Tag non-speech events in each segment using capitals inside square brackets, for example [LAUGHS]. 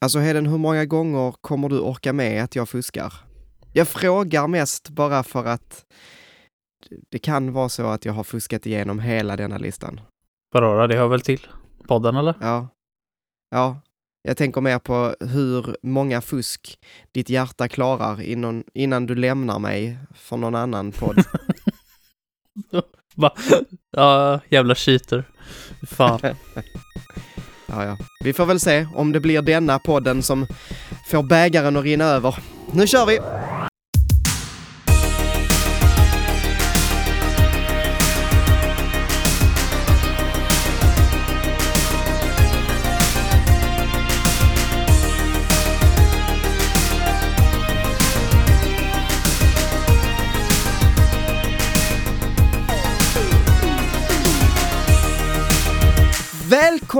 Alltså Heden, hur många gånger kommer du orka med att jag fuskar? Jag frågar mest bara för att det kan vara så att jag har fuskat igenom hela denna listan. Vadå då? Det hör väl till podden eller? Ja. Ja, jag tänker mer på hur många fusk ditt hjärta klarar innan, innan du lämnar mig för någon annan podd. [LAUGHS] Va? Ja, jävla cheater. Fan. [LAUGHS] Ja, ja. Vi får väl se om det blir denna podden som får bägaren att rinna över. Nu kör vi!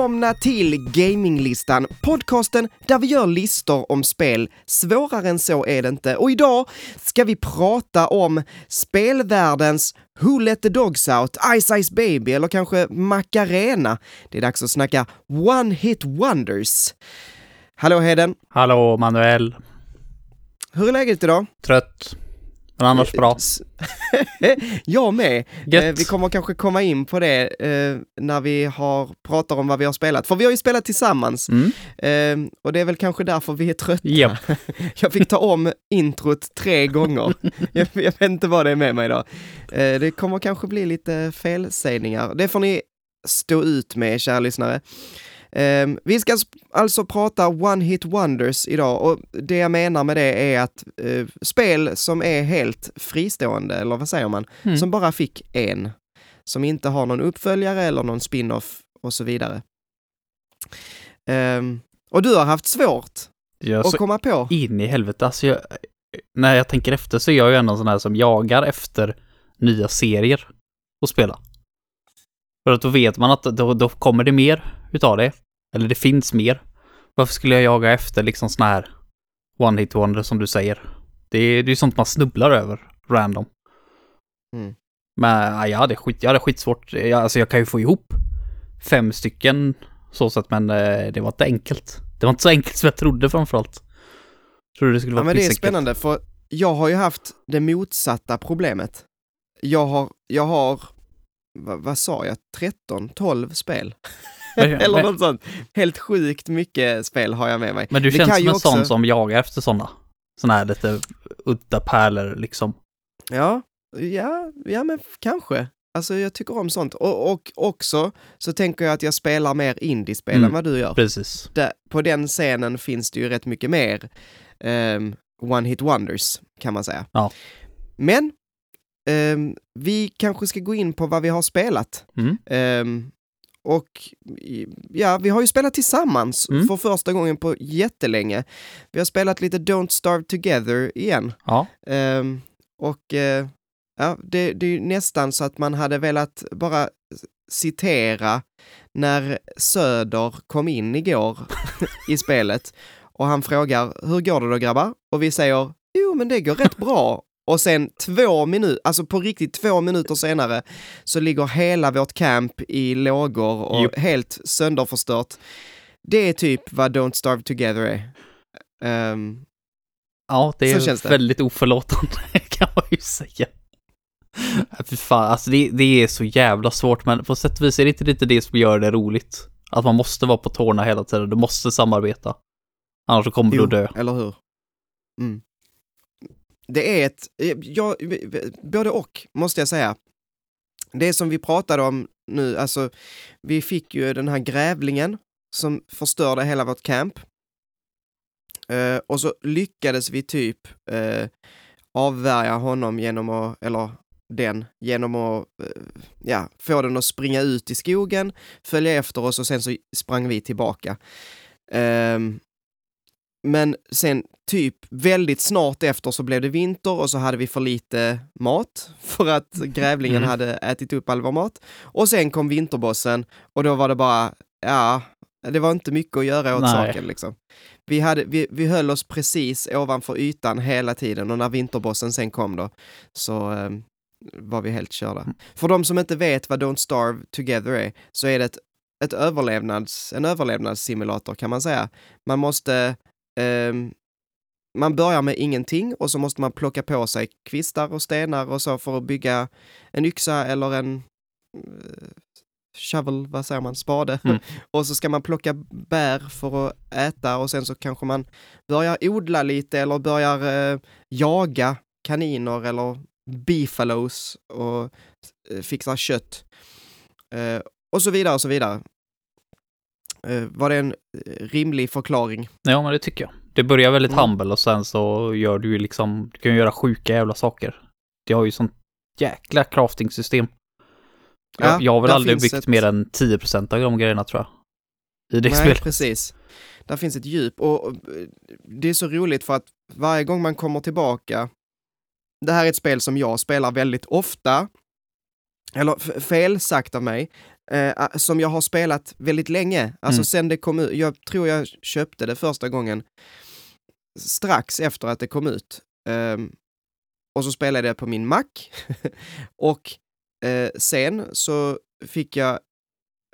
Välkomna till Gaminglistan, podcasten där vi gör listor om spel. Svårare än så är det inte. Och idag ska vi prata om spelvärldens Who Let The Dogs Out, Ice Ice Baby eller kanske Macarena. Det är dags att snacka One Hit Wonders. Hallå Heden! Hallå Manuel. Hur är läget idag? Trött. Men annars bra. [LAUGHS] jag med. Gött. Eh, vi kommer kanske komma in på det eh, när vi har pratat om vad vi har spelat. För vi har ju spelat tillsammans. Mm. Eh, och det är väl kanske därför vi är trötta. Japp. [LAUGHS] Jag fick ta om introt tre gånger. [LAUGHS] jag, jag vet inte vad det är med mig idag. Eh, det kommer kanske bli lite felsägningar. Det får ni stå ut med, kära lyssnare. Eh, vi ska alltså prata One Hit Wonders idag och det jag menar med det är att eh, spel som är helt fristående, eller vad säger man, Mm. som bara fick en. Som inte har någon uppföljare eller någon spin-off och så vidare. Ehm, och du har haft svårt är att komma på. in i helvete. Alltså jag, när jag tänker efter så är jag ju ändå en sån här som jagar efter nya serier att spela. För att då vet man att då, då kommer det mer utav det. Eller det finns mer. Varför skulle jag jaga efter liksom sån här one hit wonder som du säger? Det är ju sånt man snubblar över random. Mm. Men ja, jag hade, skit, jag hade skitsvårt. Jag, alltså jag kan ju få ihop fem stycken så sätt, men eh, det var inte enkelt. Det var inte så enkelt som jag trodde framförallt. Trodde det skulle Ja, vara men det är spännande för jag har ju haft det motsatta problemet. Jag har, jag har, vad, vad sa jag, 13, 12 spel? Eller något sånt. Helt sjukt mycket spel har jag med mig. Men du Det känns som en också- sån som jagar efter såna. Såna här lite udda pärlor liksom. Ja, ja, ja men kanske. Alltså jag tycker om sånt. Och, och också så tänker jag att jag spelar mer indiespel Mm. än vad du gör. Precis. Där, på den scenen finns det ju rätt mycket mer ehm, one hit wonders kan man säga. Ja. Men ehm, vi kanske ska gå in på vad vi har spelat. Mm. Ehm, och ja, vi har ju spelat tillsammans Mm. för första gången på jättelänge. Vi har spelat lite Don't Starve Together igen. Ja. Ehm, och eh, ja, det, det är ju nästan så att man hade velat bara citera när Söder kom in igår [LAUGHS] i spelet och han frågar hur går det då grabbar? Och vi säger jo men det går rätt bra. Och sen två minuter, alltså på riktigt två minuter senare så ligger hela vårt camp i lågor och Japp. helt sönderförstört. Det är typ vad Don't Starve Together är. Ehm, Ja, det är det. väldigt oförlåtande [LAUGHS] kan man ju säga. Ja, Fy fan, alltså det, det är så jävla svårt, men på sätt och vis är det inte lite det som gör det roligt. Att man måste vara på tårna hela tiden, du måste samarbeta. Annars kommer du att dö. eller hur? Mm. Det är ett, eh, ja, både och måste jag säga. Det som vi pratade om nu, alltså vi fick ju den här grävlingen som förstörde hela vårt camp. Eh, och så lyckades vi typ eh, avvärja honom genom att, eller den, genom att eh, ja, få den att springa ut i skogen, följa efter oss och sen så sprang vi tillbaka. Ehm, men sen typ väldigt snart efter så blev det vinter och så hade vi för lite mat [LAUGHS] för att grävlingen Mm. hade ätit upp all vår mat. Och sen kom vinterbossen och då var det bara, ja, det var inte mycket att göra åt Nej. saken liksom. Vi, hade, vi, vi höll oss precis ovanför ytan hela tiden och när vinterbossen sen kom då så ehm, var vi helt körda. Mm. För de som inte vet vad Don't Starve Together är så är det ett ett överlevnads, en överlevnadssimulator kan man säga. Man måste ehm, man börjar med ingenting och så måste man plocka på sig kvistar och stenar och så för att bygga en yxa eller en eh, shovel, vad säger man, spade. Mm. [LAUGHS] och så ska man plocka bär för att äta och sen så kanske man börjar odla lite eller börjar eh, jaga kaniner eller beefalos och eh, fixar kött. Eh, och så vidare och så vidare. Eh, var det en eh, rimlig förklaring? Ja, men det tycker jag. Det börjar väldigt Mm. humble och sen så gör du ju liksom, du kan ju göra sjuka jävla saker. Det har ju sånt jäkla crafting-system. Ja, jag, jag har väl aldrig byggt ett- mer än 10% av de grejerna tror jag. I det Nej, spelet. precis. Där finns ett djup och eh, det är så roligt för att varje gång man kommer tillbaka, det här är ett spel som jag spelar väldigt ofta, eller fel sagt av mig, eh, som jag har spelat väldigt länge, alltså Mm. sen det kom ut, jag tror jag köpte det första gången strax efter att det kom ut. Ehm, och så spelade jag på min Mac [LAUGHS] och eh, sen så fick jag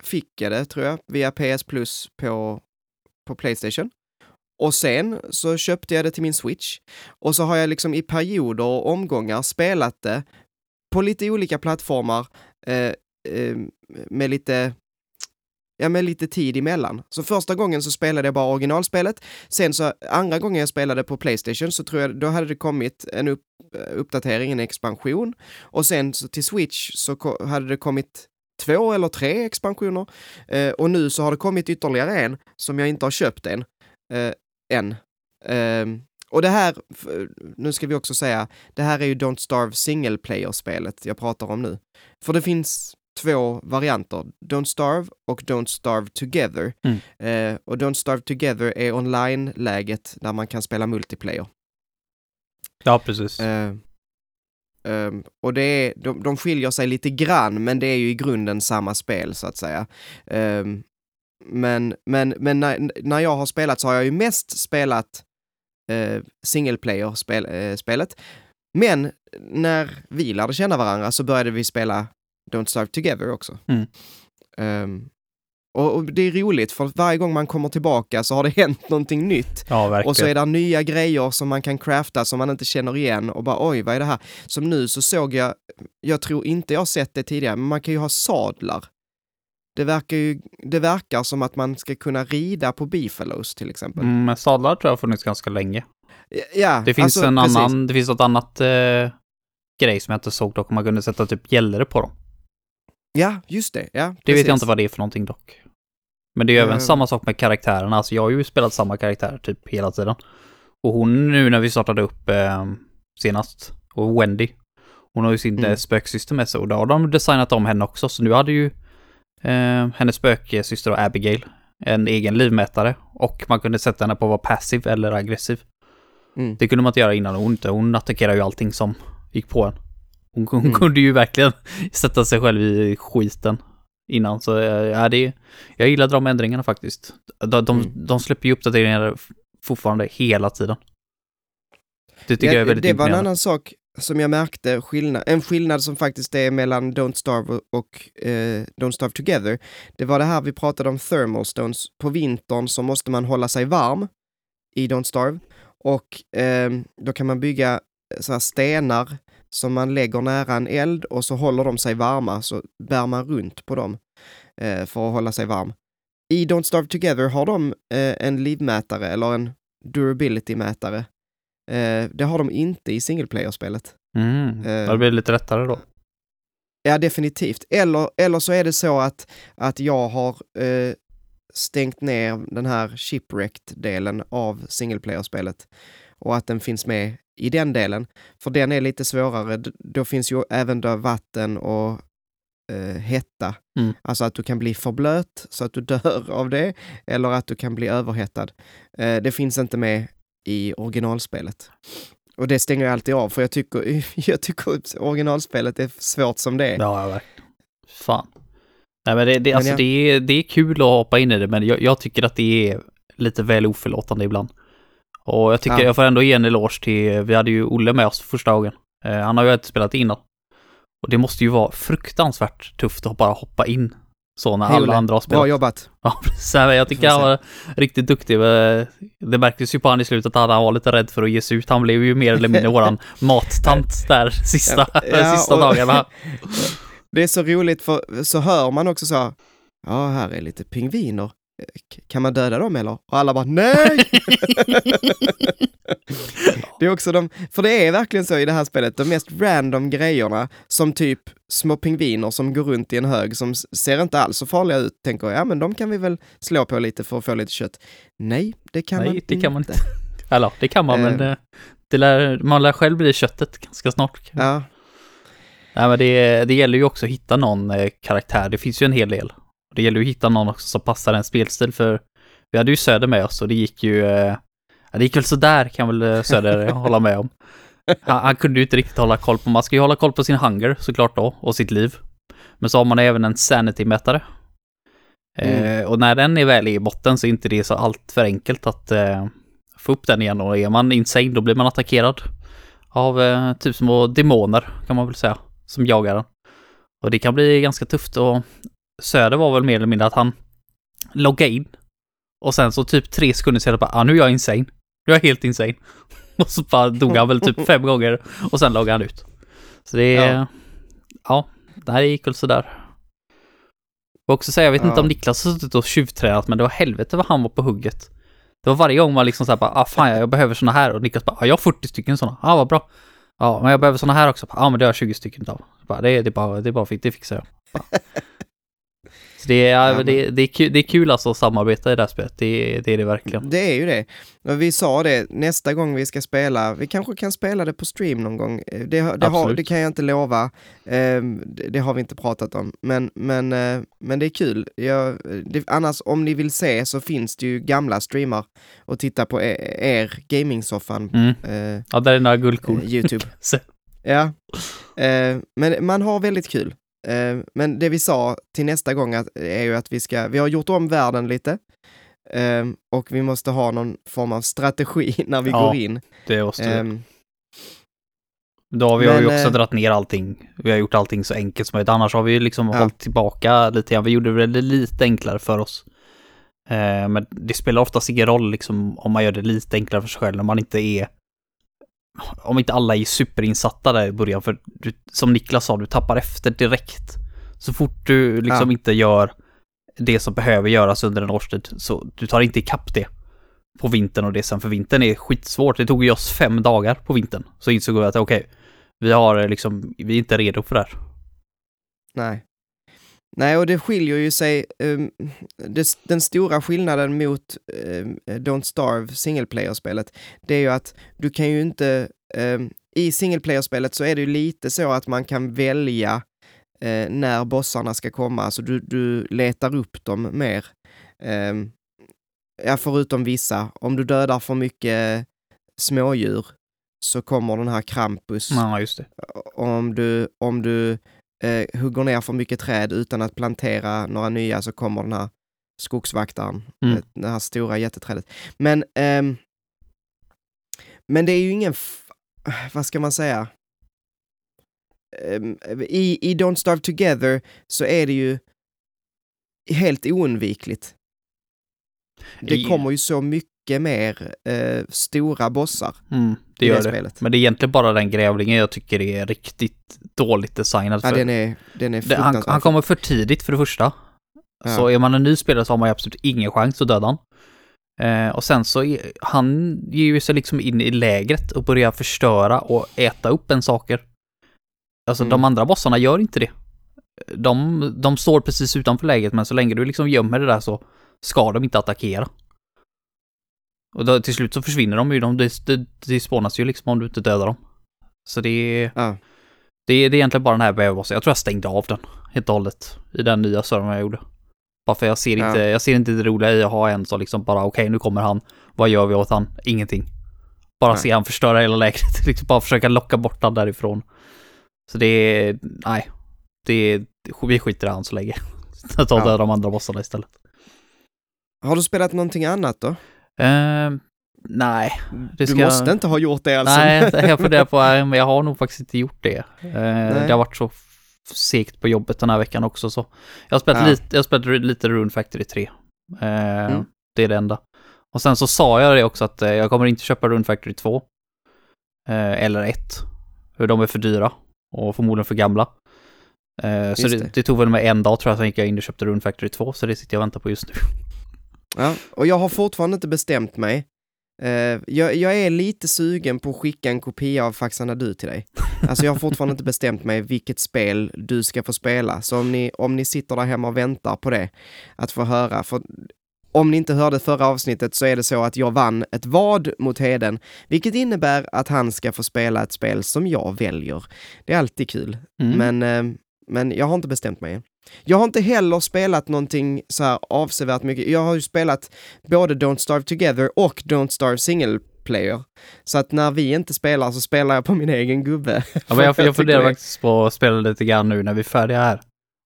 fick jag det, tror jag, via PS Plus på, på Playstation. Och sen så köpte jag det till min Switch. Och så har jag liksom i perioder och omgångar spelat det på lite olika plattformar eh, eh, med lite Ja, med lite tid emellan. Så första gången så spelade jag bara originalspelet. Sen så andra gången jag spelade på Playstation så tror jag då hade det kommit en upp, uppdatering, en expansion. Och sen så till Switch så ko- hade det kommit två eller tre expansioner. Eh, och nu så har det kommit ytterligare en som jag inte har köpt än. Eh, än. Eh, och det här, nu ska vi också säga, det här är ju Don't Starve single player-spelet jag pratar om nu. För det finns två varianter, Don't Starve och Don't Starve Together. Mm. Eh, och Don't Starve Together är online-läget där man kan spela multiplayer. Ja, precis. Eh, ehm, och det är, de, de skiljer sig lite grann, men det är ju i grunden samma spel så att säga. Ehm, men men, men när, när jag har spelat så har jag ju mest spelat uh, single player-spelet. men när vi lärde känna varandra så började vi spela Don't Starve Together också. Mm. Ehm, och, och det är roligt för varje gång man kommer tillbaka så har det [LAUGHS] hänt någonting nytt. ja. Och så är det nya grejer som man kan crafta som man inte känner igen och bara oj, vad är det här? Som nu så såg jag, jag tror inte jag har sett det tidigare, men man kan ju ha sadlar. Det verkar ju, det verkar som att man ska kunna rida på beefalos till exempel. Mm, men sadlar tror jag har funnits ganska länge. Ja, Det finns alltså, en precis. annan, det finns något annat eh, grej som jag inte såg dock, man kunde sätta typ gällare på dem. Ja, just det. Ja, Det vet jag inte vad det är för någonting dock. Men det är ju även Eh. samma sak med karaktärerna, alltså jag har ju spelat samma karaktär typ hela tiden. Och hon nu när vi startade upp eh, senast, och Wendy, hon har ju sin Mm. mm. spöksyster med sig och då har de designat om henne också, så nu hade ju eh, hennes spöksyster och Abigail en egen livmätare och man kunde sätta henne på att vara passiv eller aggressiv. Mm. Det kunde man inte göra innan hon inte, hon attackerade ju allting som gick på en. Hon, hon Mm. kunde ju verkligen [LAUGHS] sätta sig själv i skiten innan, så eh, ja, det, jag gillade de ändringarna faktiskt. De, de, Mm. de släpper ju uppdateringar fortfarande hela tiden. Det tycker Ja, jag är väldigt det var en annan sak som jag märkte, skillnad, en skillnad som faktiskt är mellan Don't Starve och eh, Don't Starve Together. Det var det här vi pratade om thermal stones. På vintern så måste man hålla sig varm i Don't Starve och eh, då kan man bygga så här stenar som man lägger nära en eld och så håller de sig varma så bär man runt på dem eh, för att hålla sig varm. I Don't Starve Together har de eh, en livmätare eller en durability-mätare. Eh, det har de inte i single player-spelet. Mm. eh, det blir lite lättare då. Ja, definitivt. Eller, eller så är det så att, att jag har eh, stängt ner den här shipwrecked-delen av single player-spelet och att den finns med i den delen. För den är lite svårare. Då finns ju även då vatten och eh, hetta. Mm. Alltså att du kan bli för blöt så att du [LAUGHS] dör av det eller att du kan bli överhettad. Eh, det finns inte med i originalspelet. Och det stänger jag alltid av för jag tycker, [LAUGHS] jag tycker originalspelet är svårt som det är. Ja, ja. Fan. Nej, men det, det, Men alltså, jag- det, är, det är kul att hoppa in i det, men jag, jag tycker att det är lite väl oförlåtande ibland. Och jag tycker Ja. jag får ändå ge en eloge till, vi hade ju Olle med oss första gången. Eh, han har ju inte spelat innan. Och det måste ju vara fruktansvärt tufft att bara hoppa in Så när Hej, alla Olle. andra har spelat. Bra jobbat. [LAUGHS] Ja, precis. Jag tycker Får han var riktigt duktig. Det märktes ju på han i slutet att han var lite rädd för att ge sig ut. Han blev ju mer eller mindre våran [LAUGHS] mattant där sista, Ja, [LAUGHS] sista och- dagarna. Det är så roligt för så hör man också så, ja här är lite pingviner. Kan man döda dem eller? Och alla bara nej! [LAUGHS] det är också de, för det är verkligen så i det här spelet, de mest random grejerna som typ små pingviner som går runt i en hög som ser inte alls så farliga ut, tänker jag, ja men de kan vi väl slå på lite för att få lite kött. Nej, det kan man Nej, det kan man inte. inte. [LAUGHS] Eller det kan man, men Eh. det, det lär, man lär själv bli köttet ganska snart. Ja, Nej, men det, det gäller ju också att hitta någon eh, karaktär. Det finns ju en hel del. Det gäller ju att hitta någon också som passar en spelstil, för vi hade ju Söder med oss och det gick ju... Eh, det gick väl sådär kan väl eh, Söder [LAUGHS] hålla med om. Han, han kunde ju inte riktigt hålla koll på... Man ska ju hålla koll på sin hunger såklart då, och sitt liv. Men så har man även en sanity-mätare. Eh, och när den är väl i botten så är inte det så allt för enkelt att eh, få upp den igen. Och är man insane då blir man attackerad av eh, typ små demoner kan man väl säga, som jagar den. Och det kan bli ganska tufft och Söder var väl mer eller mindre att han loggade in och sen så typ tre sekunder senare bara, ah, nu är jag insane. Nu är jag helt insane. [LAUGHS] Och så bara dog han väl typ [LAUGHS] fem gånger och sen loggade han ut. Så det är, Ja. ja, det här gick väl sådär. Och också säga, jag vet inte Ja. om Niklas har suttit och tjuvtränat, men det var helvete vad han var på hugget. Det var varje gång man liksom såhär bara, ah fan jag behöver såna här och Niklas bara, ah, jag har 40 stycken såna, ah vad bra. Ja, men jag behöver såna här också, ja ah, men det har jag 20 stycken av. Bara, det, är- det, bara, det bara det fixar jag. [LAUGHS] Bara. Det är, Ja, det, det, är kul, det är kul alltså att samarbeta i det här spelet, det, det är det verkligen. Det är ju det. Vi sa det, nästa gång vi ska spela, vi kanske kan spela det på stream någon gång. Eh, Det, har- det, kan jag inte lova, Ehm, det, har vi inte pratat om. Men, men, eh, men det är kul. Jag, annars, om ni vill se så finns det ju gamla streamar och titta på er, er gamingsoffan, Mm. eh, Ja, där är några guldkorn. YouTube. [LAUGHS] Ja, eh, men man har väldigt kul. Eh, men det vi sa till nästa gång är ju att vi ska, vi har gjort om världen lite eh, och vi måste ha någon form av strategi [LAUGHS] när vi Ja, går in. Det måste vi. Ehm, Då har vi har ju men, också eh, dragit ner allting. Vi har gjort allting så enkelt som möjligt. Annars har vi ju liksom Ja. hållit tillbaka lite grann. Vi gjorde det lite enklare för oss. Men det spelar oftast ingen roll liksom om man gör det lite enklare för sig själv när man inte är om inte alla är superinsatta där i början, för du, som Niklas sa, du tappar efter direkt. Så fort du liksom Ja. inte gör det som behöver göras under en årstid, så du tar inte ikapp det på vintern och det sen, för vintern är skitsvårt. Det tog ju oss fem dagar på vintern, så insåg vi att okej, vi har liksom, vi är inte redo för det här. nej. Nej, och det skiljer ju sig, ehm, det, den stora skillnaden mot um, Don't Starve single player-spelet, det är ju att du kan ju inte, ehm, i single player-spelet så är det ju lite så att man kan välja eh, när bossarna ska komma, alltså du, du letar upp dem mer. Ja, förutom vissa, om du dödar för mycket smådjur så kommer den här Krampus Ja, just det. om du, om du eh, hugger ner för mycket träd utan att plantera några nya så kommer den här skogsvaktaren, Mm. eh, det här stora jätteträdet. Men, ehm, men det är ju ingen, vad ska man säga? Ehm, I, I Don't Starve Together så är det ju helt oundvikligt. Det kommer ju så mycket mer eh, stora bossar Mm, det i det det. spelet. Men det är egentligen bara den grävlingen jag tycker är riktigt dåligt designad. Ja, för- den är, den är han, han kommer för tidigt för det första. Ja. Så är man en ny spelare så har man ju absolut ingen chans att döda han. Eh, och sen så, han ger ju sig liksom in i lägret och börjar förstöra och äta upp en saker. Alltså Mm. de andra bossarna gör inte det. De, de står precis utanför lägret men så länge du liksom gömmer det där så ska de inte attackera. Och då, till slut så försvinner de ju, de, det, det spånas ju liksom om du inte dödar dem. Så det är, Ja. det det är egentligen bara den här bäverbossen. Jag tror jag stängde av den helt och hållet i den nya servern jag gjorde. Bara för jag ser Ja. inte, jag ser inte det roliga i att ha en som liksom bara okej nu kommer han, vad gör vi åt han? Ingenting. Bara Nej. se han förstöra hela lägret, [LAUGHS] liksom bara försöka locka bort han därifrån. Så det är, nej, det är, vi skiter i han så länge. [LAUGHS] Ta Ja. de andra bossarna istället. Har du spelat någonting annat då? Ehm, nej, Det Du ska- måste inte ha gjort det alltså. nej, jag funderar på, [LAUGHS] men jag har nog faktiskt inte gjort det. Eh, det har varit så segt på jobbet den här veckan också så. Jag har spelat, Ja. lite, jag har spelat lite Rune Factory 3. Eh, Mm. Det är det enda. Och sen så sa jag det också att eh, jag kommer inte köpa Rune Factory 2. Eh, eller 1. För de är för dyra och förmodligen för gamla. Eh, så det, det. det. tog väl med en dag tror jag, sen gick jag in och köpte Rune Factory 2, så det sitter jag och väntar på just nu. Ja, och jag har fortfarande inte bestämt mig. Eh, jag, jag är lite sugen på att skicka en kopia av Faxarna du till dig. Alltså jag har fortfarande inte bestämt mig vilket spel du ska få spela. Så om ni, om ni sitter där hemma och väntar på det, att få höra. För om ni inte hörde förra avsnittet så är det så att jag vann ett vad mot Heden, vilket innebär att han ska få spela ett spel som jag väljer. Det är alltid kul. Mm. Men, eh, men jag har inte bestämt mig. Jag har inte heller spelat någonting så här avsevärt mycket. Jag har ju spelat både Don't Starve Together och Don't Starve Single Player. Så att när vi inte spelar så spelar jag på min egen gubbe. Ja, men [LAUGHS] jag, tycker jag funderar faktiskt på att spela lite grann nu när vi är färdiga här.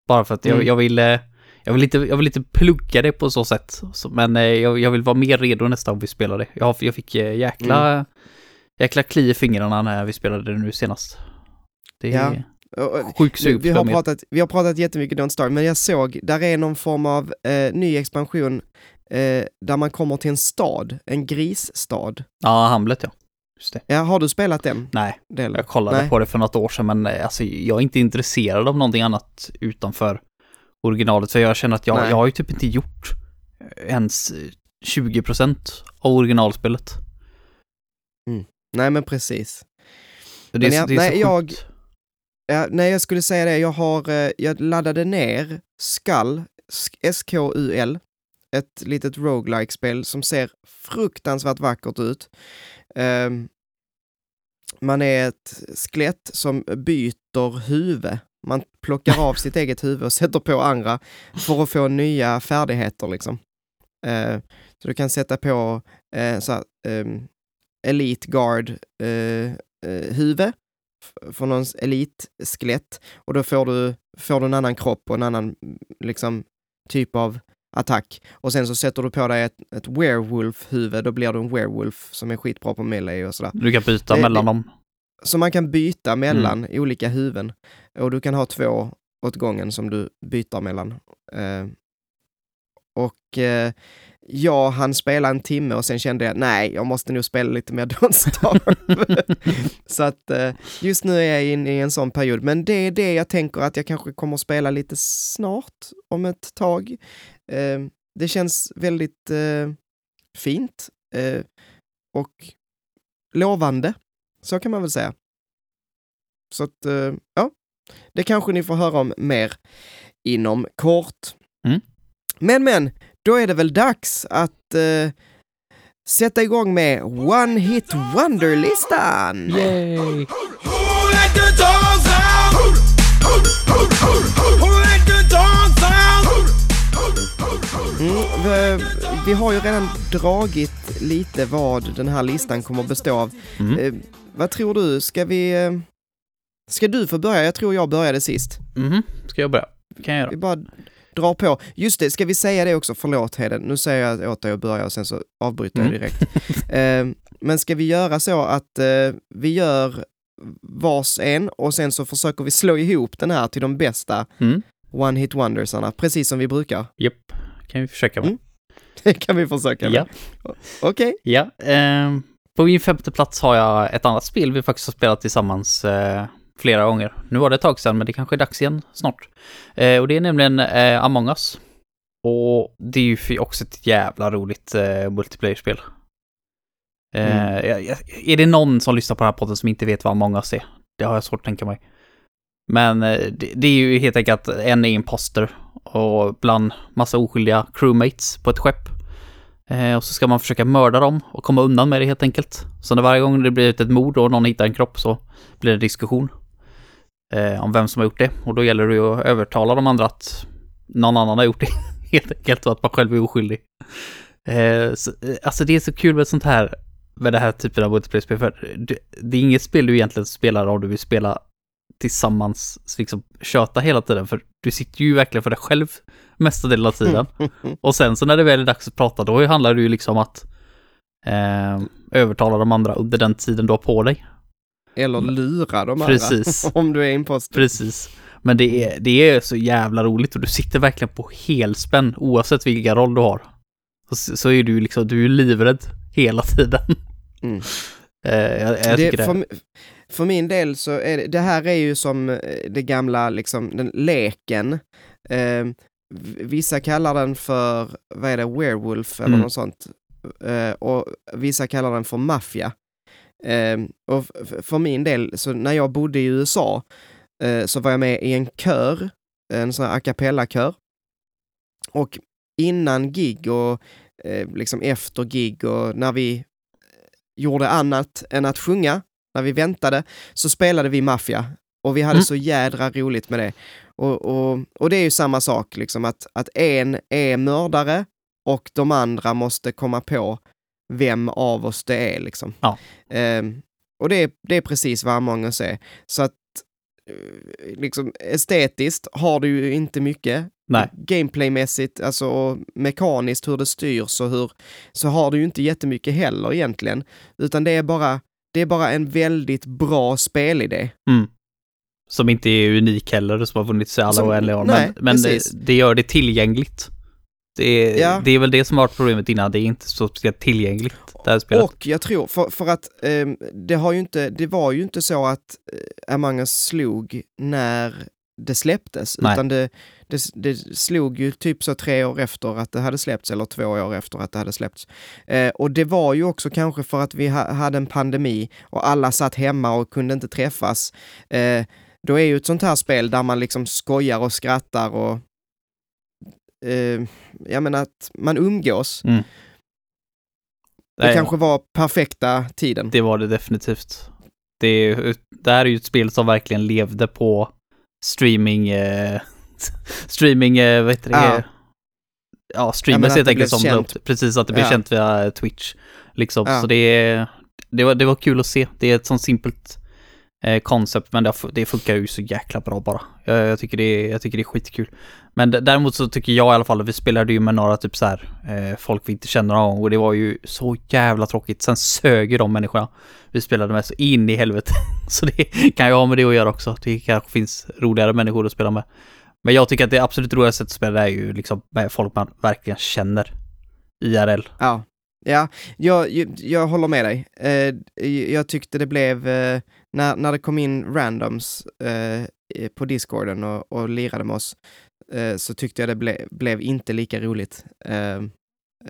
Bara för att jag, Mm. jag vill... eh, Jag vill, inte, jag vill inte plugga det på så sätt. Men eh, jag, jag vill vara mer redo nästa gång vi spelar det. Jag, jag fick eh, jäkla... Mm. Jäkla kli i fingrarna när vi spelade det nu senast. Det Ja. Sjukt sug vi, har pratat, vi har pratat jättemycket Don't Starve, men jag såg, där är någon form av eh, ny expansion eh, där man kommer till en stad, en grisstad. Ja, Hamlet ja. Just det. Ja, har du spelat den Nej, delen? jag kollade Nej. på det för något år sedan men eh, alltså, jag är inte intresserad av någonting annat utanför originalet. För jag känner att jag, Nej. jag har ju typ inte gjort ens eh, 20% av originalspelet. Nej, men precis. Det är, Men ja, det är nej, jag- Ja, nej, jag skulle säga det. Jag har, eh, jag laddade ner Skull, S-K-U-L, ett litet roguelike spel som ser fruktansvärt vackert ut. Um, man är ett skelett som byter huvud. Man plockar av sitt eget huvud och sätter på andra för att få nya färdigheter liksom. Uh, så du kan sätta på uh, så här, um, Elite Guard uh, huvud från någons elitskelett och då får du, får du en annan kropp och en annan liksom typ av attack. Och sen så sätter du på dig ett, ett werewolf-huvud, då blir du en werewolf som är skitbra på melee och sådär. Du kan byta Det- mellan det- dem. Så man kan byta mellan Mm. olika huvuden och du kan ha två åt gången som du byter mellan. Eh, och eh, jag hann spela en timme och sen kände jag nej, jag måste nog spela lite mer Don't Starve. [LAUGHS] så att eh, just nu är jag inne i en sån period, men det är det jag tänker att jag kanske kommer att spela lite snart, om ett tag. Eh, det känns väldigt eh, fint eh, och lovande, så kan man väl säga. Så att, eh, ja, det kanske ni får höra om mer inom kort. Mm. Men, men, då är det väl dags att eh, sätta igång med One Hit Wonder-listan! Yay! Mm, vi, vi har ju redan dragit lite vad den här listan kommer att bestå av. Mm. Eh, vad tror du? Ska vi... Eh, ska du få börja? Jag tror jag började sist. Mhm. Ska jag börja? kan jag Vi göra. bara drar på. Just det, ska vi säga det också? Förlåt Heden, nu säger jag åt dig att börja och sen så avbryter jag Mm. direkt. eh, men ska vi göra så att eh, vi gör vars en och sen så försöker vi slå ihop den här till de bästa Mm. One Hit Wondersarna, precis som vi brukar. Japp, kan vi försöka med. Mm. Det [LAUGHS] kan vi försöka med. Ja. Okej. Ja, ehm, på min femte plats har jag ett annat spel vi faktiskt har spelat tillsammans eh, flera gånger. Nu var det ett tag sedan, men det kanske är dags igen snart. Eh, och det är nämligen eh, Among Us. Och det är ju också ett jävla roligt eh, multiplayer-spel. Eh, Mm. är det någon som lyssnar på den här podden som inte vet vad Among Us är? Det har jag svårt att tänka mig. Men eh, det, det är ju helt enkelt att en är imposter och bland massa oskyldiga crewmates på ett skepp. Eh, och så ska man försöka mörda dem och komma undan med det helt enkelt. Så när varje gång det blir ett mord och någon hittar en kropp så blir det diskussion eh, om vem som har gjort det. Och då gäller det ju att övertala de andra att någon annan har gjort det [LAUGHS] helt enkelt och att man själv är oskyldig. Eh, så, eh, alltså det är så kul med sånt här, med det här typen av multiplayer-spel. För det, det är inget spel du egentligen spelar om du vill spela tillsammans, liksom köta hela tiden. För du sitter ju verkligen för dig själv mesta delen av tiden. [LAUGHS] Och sen så när det väl är dags att prata, då handlar det ju liksom att eh, övertala de andra under den tiden du har på dig. Eller lura de andra Precis. [LAUGHS] om du är imposter. Precis. Men det är, det är så jävla roligt och du sitter verkligen på helspänn oavsett vilken roll du har. Så, så är du liksom, du är livrädd hela tiden. Mm. [LAUGHS] Eh, jag, jag tycker det. för, för min del så är det, det här är ju som eh, det gamla, liksom, den leken. Eh, vissa kallar den för, vad är det, werewolf eller Mm. något sånt. Eh, och vissa kallar den för maffia. Eh, och för min del, så när jag bodde i USA eh, så var jag med i en kör, en sån här a cappella-kör. Och innan gig och eh, liksom efter gig och när vi gjorde annat än att sjunga, när vi väntade, så spelade vi maffia. Och vi hade Mm. så jädra roligt med det. Och, och, och det är ju samma sak, liksom att, att en är mördare och de andra måste komma på vem av oss det är. Liksom. Ja. Ehm, och det är, det är precis vad Among us är. Så att eh, liksom, estetiskt har du ju inte mycket. Nej. Gameplaymässigt, alltså och mekaniskt hur det styrs och hur, så har du ju inte jättemycket heller egentligen. Utan det är bara, det är bara en väldigt bra spelidé. Mm. Som inte är unik heller, som har funnits i alla oändliga år. Men, men det, det gör det tillgängligt. Det är, Ja. det är väl det som varit problemet innan, det är inte så speciellt tillgängligt, det här spelet. Och jag tror, för, för att ehm, det har ju inte, det var ju inte så att eh, Among us slog när det släpptes, Nej. utan det, det, det slog ju typ så tre år efter att det hade släppts, eller två år efter att det hade släppts. Eh, och det var ju också kanske för att vi ha, hade en pandemi och alla satt hemma och kunde inte träffas. Eh, då är ju ett sånt här spel där man liksom skojar och skrattar och eh, jag menar att man umgås. Mm. Det Nej, kanske var perfekta tiden. Det var det definitivt. Det, det här är ju ett spel som verkligen levde på streaming, eh, [LAUGHS] streaming, eh, vad heter det? Ja. Ja, Ja, streamers men helt enkelt som känt. precis att det blev Ja. känt via Twitch. Liksom, Ja. så det, det, var, det var kul att se. Det är ett sånt simpelt eh, koncept, men det, det funkar ju så jäkla bra bara. Jag, jag, tycker det jag tycker det är skitkul. Men däremot så tycker jag i alla fall, vi spelade ju med några typ så här, eh, folk vi inte känner någon gång och det var ju så jävla tråkigt. Sen sög ju de människorna vi spelade med så in i helvete. [LAUGHS] Så det kan ju ha med det att göra också. Det kanske finns roligare människor att spela med. Men jag tycker att det absolut roligaste sättet att spela är ju liksom med folk man verkligen känner. IRL. Ja, ja jag, jag, jag håller med dig. Eh, jag tyckte det blev, eh, när, när det kom in randoms eh, på discorden och, och lirade med oss, eh, så tyckte jag det ble, blev inte lika roligt. Eh,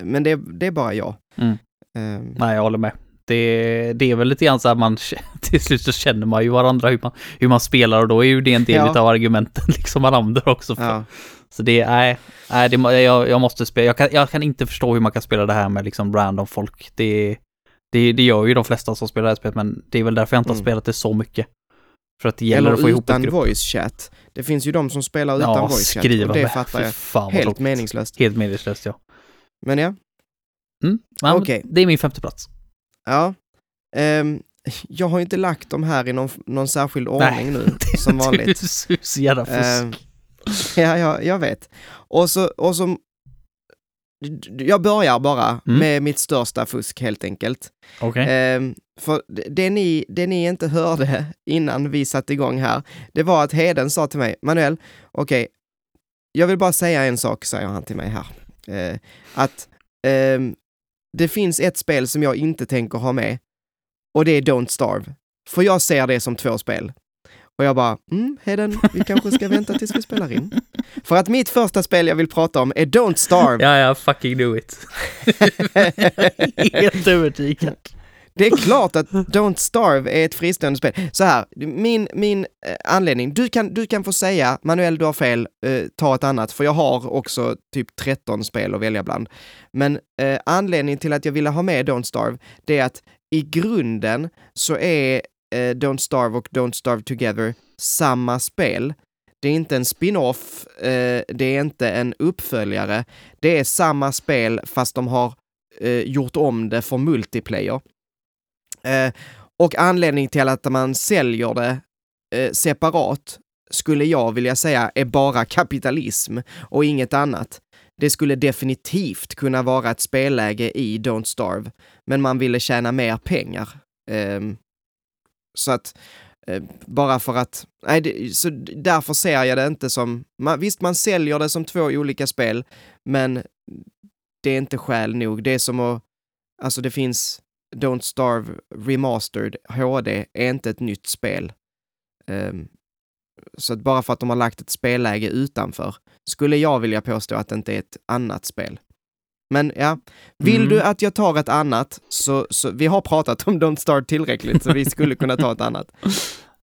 men det, det är bara jag. Mm. Eh, Nej, jag håller med. Det, det är väl lite grann så att man [LAUGHS] till slut så känner man ju varandra hur man, hur man spelar och då är ju det en del Ja. av argumenten [LAUGHS] liksom man använder också. För. ja. Så det är, nej, nej det, jag, jag måste spela, jag kan, jag kan inte förstå hur man kan spela det här med liksom random folk. Det, det, det gör ju de flesta som spelar det här spelet, men det är väl därför jag inte har Mm. spelat det så mycket. För att det gäller Eller att få ihop utan voice chat. Det finns ju de som spelar utan Ja, voice chat. skriva Och det med. fattar jag. Fan, Helt tråkigt. meningslöst. Helt meningslöst, ja. Men ja, Mm. ja Okej. Det är min femte plats. ja. Ehm, jag har ju inte lagt dem här i någon, någon särskild ordning nu, [LAUGHS] som vanligt. Du är så- jävla fusk. Ehm, ja, ja, jag vet. Och så, och så, jag börjar bara Mm. med mitt största fusk helt enkelt. Okej. Ehm, för det- ni, det ni inte hörde [LAUGHS] innan vi satte igång här, det var att Heden sa till mig, Manuel, okej, jag vill bara säga en sak, säger han till mig här. Eh, att ehm, det finns ett spel som jag inte tänker ha med och det är Don't Starve. För jag ser det som två spel. Och jag bara, mm, Heden, vi kanske ska vänta tills vi spelar in. För att mitt första spel jag vill prata om är Don't Starve. Ja, ja, fucking do it. [LAUGHS] Helt övertygad. Det är klart att Don't Starve är ett fristående spel. Så här, min, min eh, anledning, du kan, du kan få säga, Manuel du har fel, eh, ta ett annat, för jag har också typ 13 spel att välja bland. Men eh, anledningen till att jag ville ha med Don't Starve, det är att i grunden så är eh, Don't Starve och Don't Starve Together samma spel. Det är inte en spin-off, eh, det är inte en uppföljare. Det är samma spel fast de har eh, gjort om det för multiplayer. Eh, och anledningen till att man säljer det eh, separat skulle jag vilja säga är bara kapitalism och inget annat. Det skulle definitivt kunna vara ett spelläge i Don't Starve, men man ville tjäna mer pengar. Ehm, så att Eh, bara för att, nej, det, så därför ser jag det inte som, man, visst man säljer det som två olika spel, men det är inte skäl nog. Det är som att, alltså det finns Don't Starve Remastered HD är inte ett nytt spel. Um, så att bara för att de har lagt ett spelläge utanför skulle jag vilja påstå att det inte är ett annat spel. Men ja, vill Mm. du att jag tar ett annat så, så vi har pratat om Don't Starve tillräckligt så vi skulle kunna ta ett annat. [LAUGHS]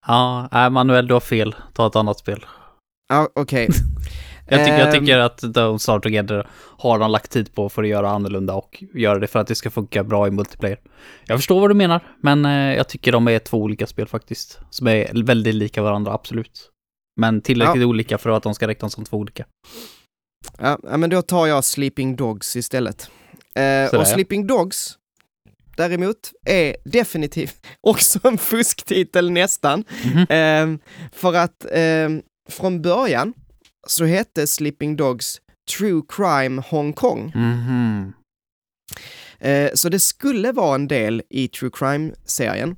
Ja, nej, Manuel, du har fel. Ta ett annat spel. Ja, okej. [LAUGHS] Jag tycker, jag Ehm. tycker att Don't Start Together har de lagt tid på för att göra annorlunda och göra det för att det ska funka bra i multiplayer. Jag förstår vad du menar, men eh, jag tycker de är två olika spel faktiskt. Som är väldigt lika varandra, absolut. Men tillräckligt olika för att de ska räknas som två olika. Ja, men då tar jag Sleeping Dogs istället. Eh, och. Sleeping Dogs, däremot, är definitivt [LAUGHS] också en fusktitel nästan. Mhm. Ehm, för att ehm, från början så hette Sleeping Dogs True Crime Hong Kong. Mhm. Eh, så det skulle vara en del i True Crime-serien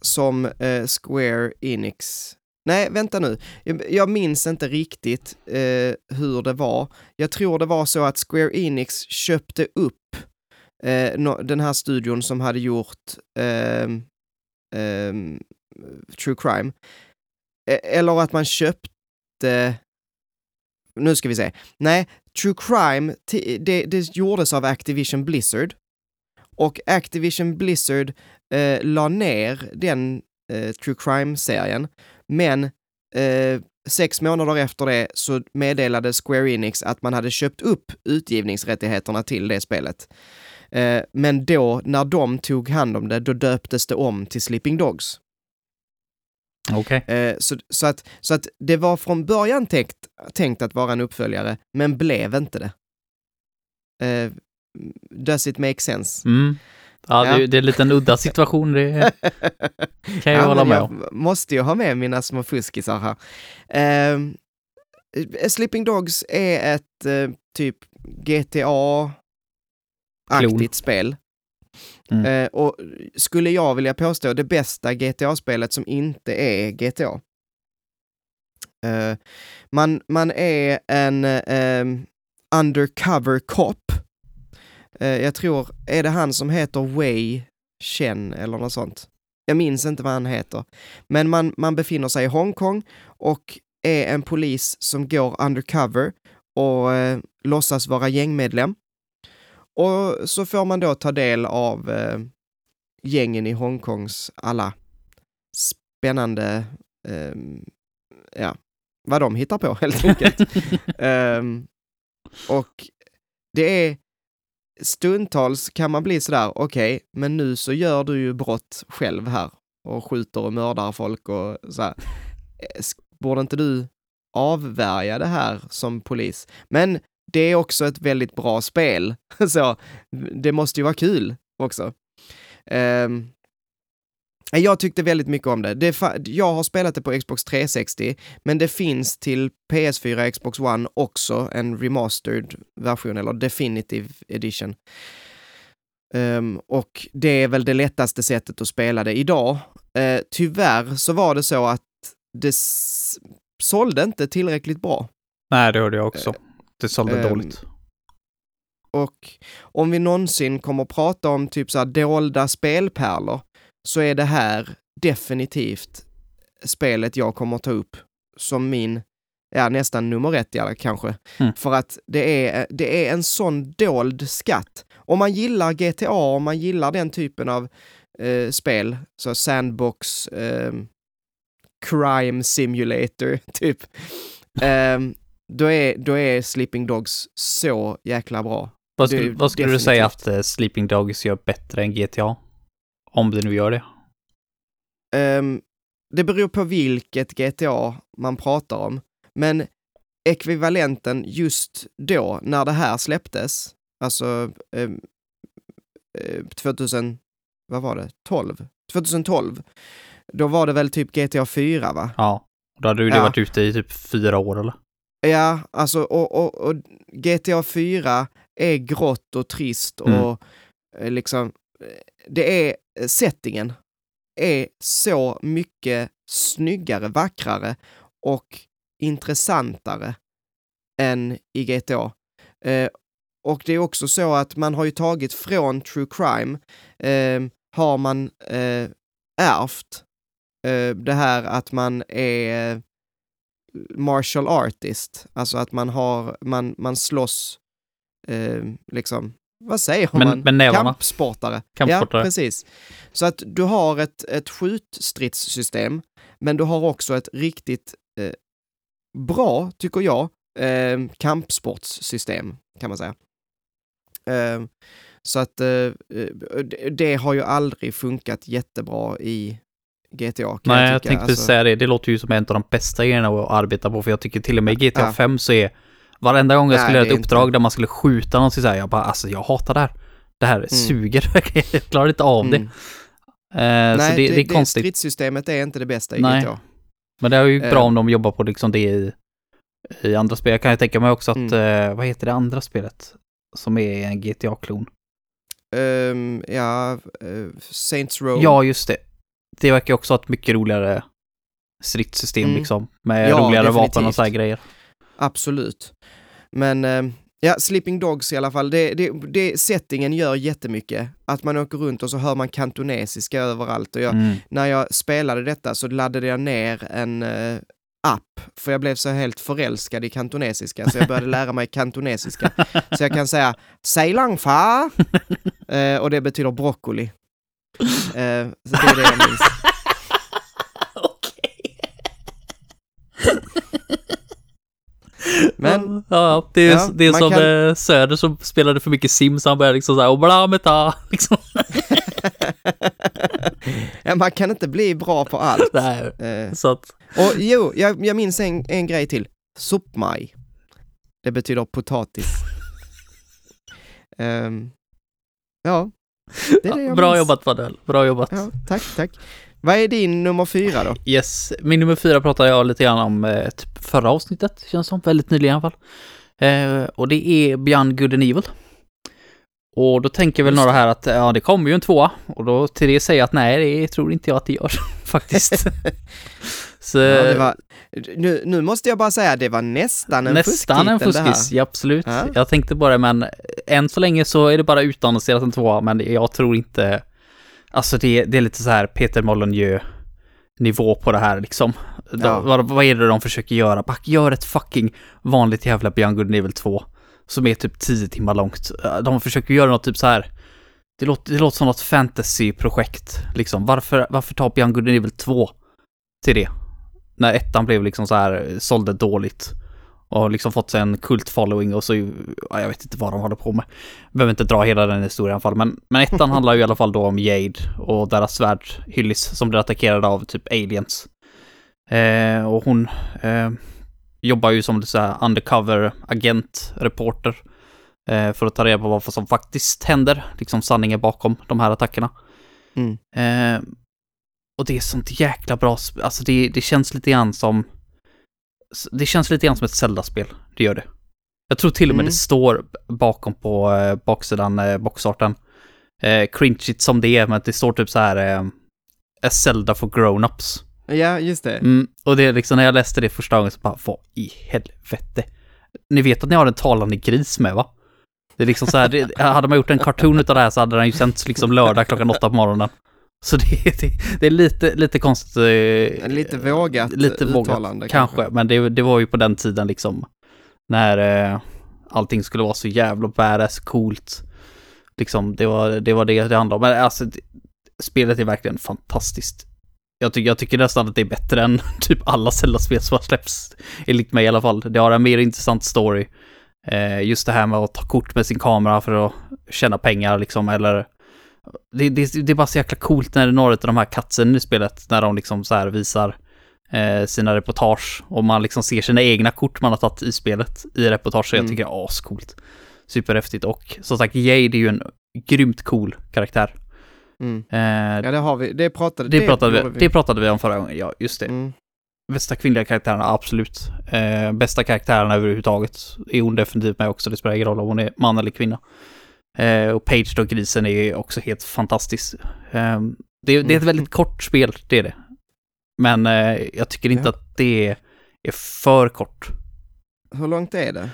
som eh, Square Enix... Nej, vänta nu. Jag, minns inte riktigt eh, hur det var. Jag tror det var så att Square Enix köpte upp eh, no, den här studion som hade gjort eh, True Crime. E- eller att man köpte... Nu ska vi se. Nej, True Crime, det, det gjordes av Activision Blizzard. Och Activision Blizzard eh, la ner den eh, True Crime-serien. Men eh, sex månader efter det så meddelade Square Enix att man hade köpt upp utgivningsrättigheterna till det spelet. Eh, men då, när de tog hand om det, då döptes det om till Sleeping Dogs. Okej. Eh, så, så, att, så att det var från början tänkt, tänkt att vara en uppföljare, men blev inte det. Eh, does it make sense? Mm. Ja, [LAUGHS] Ja. Det, det är en liten udda situation, det [LAUGHS] kan jag Ja, hålla med om. jag måste ju ha med mina små fuskisar här. Eh, Sleeping Dogs är ett eh, typ GTA-aktigt spel. Mm. Eh, och skulle jag vilja påstå det bästa GTA-spelet som inte är GTA. Eh, man, man är en eh, undercover cop. Eh, jag tror, är det han som heter Wei Chen eller något sånt? Jag minns inte vad han heter. Men man, man befinner sig i Hongkong och är en polis som går undercover och eh, låtsas vara gängmedlem. Och så får man då ta del av eh, gängen i Hongkongs alla spännande, ehm, ja, vad de hittar på [LAUGHS] helt enkelt. [LAUGHS] Ehm, och det är stundtals kan man bli sådär, okej, men nu så gör du ju brott själv här och skjuter och mördar folk och så här. Eh, borde inte du avvärja det här som polis? Men det är också ett väldigt bra spel, [LAUGHS] så det måste ju vara kul också. Ehm, jag tyckte väldigt mycket om det. det. Jag har spelat det på Xbox 360, men det finns till PS4 Xbox One också en remastered version, eller definitive edition. Ehm, och det är väl det lättaste sättet att spela det idag. Uh, tyvärr så var det så att det sålde inte tillräckligt bra. Nej, det hörde jag också. Det sålde ehm, dåligt. Och om vi någonsin kommer att prata om typ så här dolda spelpärlor så är det här definitivt spelet jag kommer att ta upp som min, ja nästan nummer ett ja, kanske. Mm. För att det är, det är en sån dold skatt. Om man gillar GTA, om man gillar den typen av eh, spel, så sandbox, eh, crime simulator, [LAUGHS] typ. Ehm, då, är, då är Sleeping Dogs så jäkla bra. Vad skulle, vad skulle du säga att eh, Sleeping Dogs gör bättre än GTA? Om det nu gör det. Ehm, det beror på vilket GTA man pratar om, men ekvivalenten just då, när det här släpptes, alltså ehm, eh, 2000, vad var det, 12? 2012, då var det väl typ GTA 4 va? Ja. Då hade ju det Ja. varit ute i typ fyra år eller? Ja, alltså och, och, och GTA 4 är grått och trist Mm. och eh, liksom, eh, det är eh, settingen. är så mycket snyggare, vackrare och intressantare än i GTA. Eh, och det är också så att man har ju tagit från true crime, eh, har man eh, ärvt eh, det här att man är eh, martial artist, alltså att man har, man, man slåss, eh, liksom, vad säger Men- man? med nävarna. Kampsportare. Kampsportare. Ja, precis. Så att du har ett, ett skjutstridssystem, men du har också ett riktigt eh, bra, tycker jag, eh, kampsportssystem, kan man säga. Eh, så att eh, eh, det- har ju aldrig funkat jättebra i GTA. Nej, jag tycka. tänkte Alltså, säga det. Det låter ju som en av de bästa grejerna att arbeta på, för jag tycker till och med i GTA Ja. 5 så är varenda gång jag skulle göra det ett uppdrag inte- där man skulle skjuta någon så säger jag bara alltså jag hatar det här. Det här suger, [LAUGHS] jag klarar inte av det. mm. Eh, Nej, så det, det är konstigt. stridssystemet är inte det bästa i Nej. GTA. Men det är ju Eh. bra om de jobbar på liksom det i, i andra spel. Jag kan ju tänka mig också att, Mm. eh, vad heter det andra spelet? Som är en GTA-klon. Ehm, ja, uh, Saints Row. Ja, just det. Det verkar ju också ha ett mycket roligare stridssystem Mm. liksom. Med Ja, roligare vapen och definitivt. så här grejer. Absolut. Men ehm, ja, Sleeping Dogs i alla fall, det, det, det, settingen gör jättemycket. Att man åker runt och så hör man kantonesiska överallt. Och jag, Mm. när jag spelade detta så laddade jag ner en eh, app, för jag blev så helt förälskad i kantonesiska, så jag började [LAUGHS] lära mig kantonesiska. Så jag kan säga Say long fa, [LAUGHS] eh, och det betyder broccoli. Eh, så det är det jag minns. [LAUGHS] Men Ja, det är, Ja, det är som kan- eh, Söder som spelade för mycket Sims, han började liksom såhär, och bla med ta, [LAUGHS] liksom. [LAUGHS] ja, man kan inte bli bra på allt. Nej. Eh, Så att, och jo, jag, jag minns en, en grej till. Suppmaj. Det betyder potatis. [LAUGHS] Ehm, ja, det är det jag bra minns. jobbat Padel, bra jobbat. Ja, tack, tack. Vad är din nummer fyra då? Yes, min nummer fyra pratade jag lite grann om eh, typ förra avsnittet, känns som, väldigt nyligen i alla fall. Eh, och det är Beyond Good and Evil. Och då tänker väl några här att ja, det kommer ju en tvåa. Och då till det säger jag att nej, det tror inte jag att det gör [LAUGHS] faktiskt. [LAUGHS] Så, Ja, var, nu, nu måste jag bara säga, det var nästan en nästan en fusktitel det här. fuskis, ja absolut. Ja. Jag tänkte bara, men än så länge så är det bara utannonserat en tvåa, men jag tror inte... Alltså det, det är lite så här Peter Molyneux nivå på det här liksom. De, Ja. vad, vad är det de försöker göra? Back, gör ett fucking vanligt jävla Beyond Good Evil 2 som är typ 10 timmar långt. De försöker göra något typ så här. Det låter, det låter som något fantasy-projekt liksom. Varför, varför ta Beyond Good Evil 2 till det? När ettan blev liksom så här, sålde dåligt. Och har liksom fått sig en kult following och så, ja, jag vet inte vad de håller på med. Behöver inte dra hela den historien i alla fall, men, men ettan handlar ju i alla fall då om Jade och deras svärd Hyllis som blir attackerade av typ aliens. Eh, och hon eh, jobbar ju som så här undercover agent, reporter. Eh, för att ta reda på vad som faktiskt händer, liksom sanningen bakom de här attackerna. Mm. Eh, och det är sånt jäkla bra, alltså det, det känns lite grann som, det känns lite grann som ett Zelda-spel, det gör det. Jag tror till och med Mm. det står bakom på eh, baksidan, eh, boxarten, eh, cringeigt som det är, men det står typ så här, eh, A Zelda for grown-ups. Ja, just det. Mm, och det är liksom när jag läste det första gången så bara, vad i helvete? Ni vet att ni har en talande gris med va? Det är liksom så här, det, hade man gjort en cartoon utav det här så hade den ju sänts liksom lördag klockan åtta på morgonen. Så det, [LAUGHS] det, det är lite, lite konstigt. eh, Lite vågat lite vågat, uttalande kanske. Men det, det var ju på den tiden liksom, när eh, allting skulle vara så jävla badass, coolt. Liksom, det var det var det, det handlade om. Men alltså, det, spelet är verkligen fantastiskt. Jag, tycker jag tycker nästan att det är bättre än [LAUGHS] typ alla Zelda-spel som har släppts. Enligt mig i alla fall. Det har en mer intressant story. Eh, just det här med att ta kort med sin kamera för att tjäna pengar liksom, eller det, det, det är bara så jäkla coolt när det är några av de här katsen i spelet, när de liksom så här visar eh, sina reportage och man liksom ser sina egna kort man har tagit i spelet i reportage. Mm. Jag tycker det är ascoolt. Superhäftigt och som sagt, Jade är ju en grymt cool karaktär. Mm. Eh, Ja, det har vi. Det pratade, det, pratade gjorde vi, det pratade vi om förra gången, ja just det. Mm. Bästa kvinnliga karaktärerna, absolut. Eh, bästa karaktärerna överhuvudtaget är hon definitivt med också, det spelar ingen roll om hon är man eller kvinna. Eh, och Page då, grisen, är också helt fantastisk. Eh, Det, det är ett Mm. väldigt kort spel, det är det. Men eh, jag tycker inte Ja. att det är, är för kort. Hur långt är det?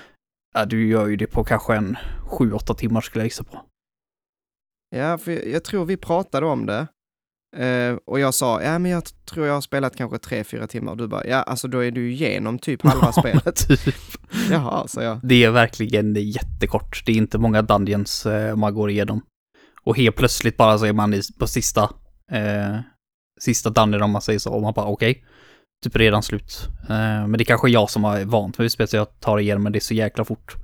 Ja, du gör ju det på kanske en 7-8 timmar skulle jag gissa på. Ja, för jag tror vi pratade om det. Eh, och jag sa, ja men jag tror jag har spelat kanske tre, fyra timmar. Och du bara, ja alltså då är du igenom typ halva [LAUGHS] spelet. typ. Jaha, så jag. Det är verkligen jättekort. Det är inte många dungeons eh, man går igenom. Och helt plötsligt bara så är man i, på sista, eh, sista dungeon om man säger så. Och man bara okej, typ redan slut. Men det är kanske jag som har vant mig vid så jag tar igenom men det är så jäkla fort.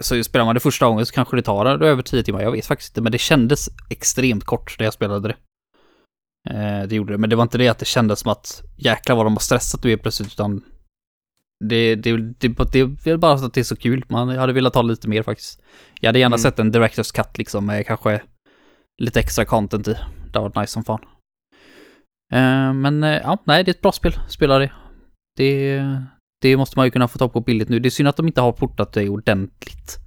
Så spelar man det första gången så kanske det tar över 10 timmar, jag vet faktiskt inte. Men det kändes extremt kort när jag spelade det. Eh, det gjorde det, men det var inte det att det kändes som att jäklar vad de har stressat nu plötsligt utan det, det, det, det, är bara att det är så kul. Man hade velat ha lite mer faktiskt. Jag hade gärna Mm. sett en Directors Cut liksom med kanske lite extra content i. Det hade varit nice som fan. Eh, men eh, ja, nej, det är ett bra spel. Spela det. Det, det måste man ju kunna få tag på billigt nu. Det är synd att de inte har portat det ordentligt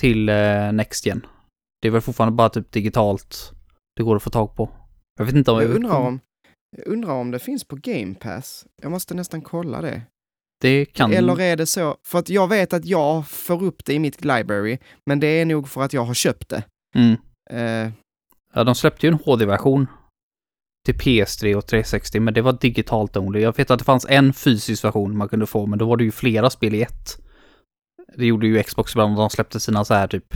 till eh, Next Gen. Det är väl fortfarande bara typ digitalt det går att få tag på. Jag vet inte om... Jag undrar om, jag undrar om det finns på Game Pass. Jag måste nästan kolla det. Det kan... Eller är det så, för att jag vet att jag får upp det i mitt library, men det är nog för att jag har köpt det. Mm. Eh, Ja, de släppte ju en HD-version till PS3 och 360, men det var digitalt only. Jag vet att det fanns en fysisk version man kunde få, men då var det ju flera spel i ett. Det gjorde ju Xbox ibland, de släppte sina så här typ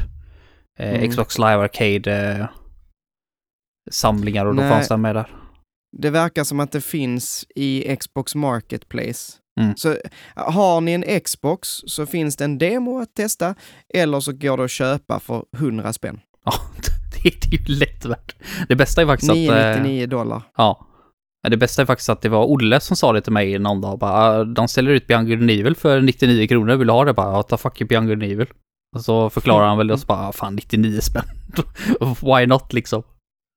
eh, Mm. Xbox Live Arcade eh, samlingar och då Nej. fanns den med där. det verkar som att det finns i Xbox Marketplace. Mm. Så eh, har ni en Xbox så finns det en demo att testa, eller så går det att köpa för 100 spänn. Ja, [LAUGHS] det är ju lätt värt. Det bästa är faktiskt att... eh, 999 dollar. Ja. Det bästa är faktiskt att det var Olle som sa det till mig någon dag. Bara, "Ah, de ställer ut and Evil för 99 kronor. Vill du ha det? Bara, ja, ta fuck and Evil. Och så förklarar han väl och så bara, "Ah, fan 99 spänn. [LAUGHS] Why not liksom?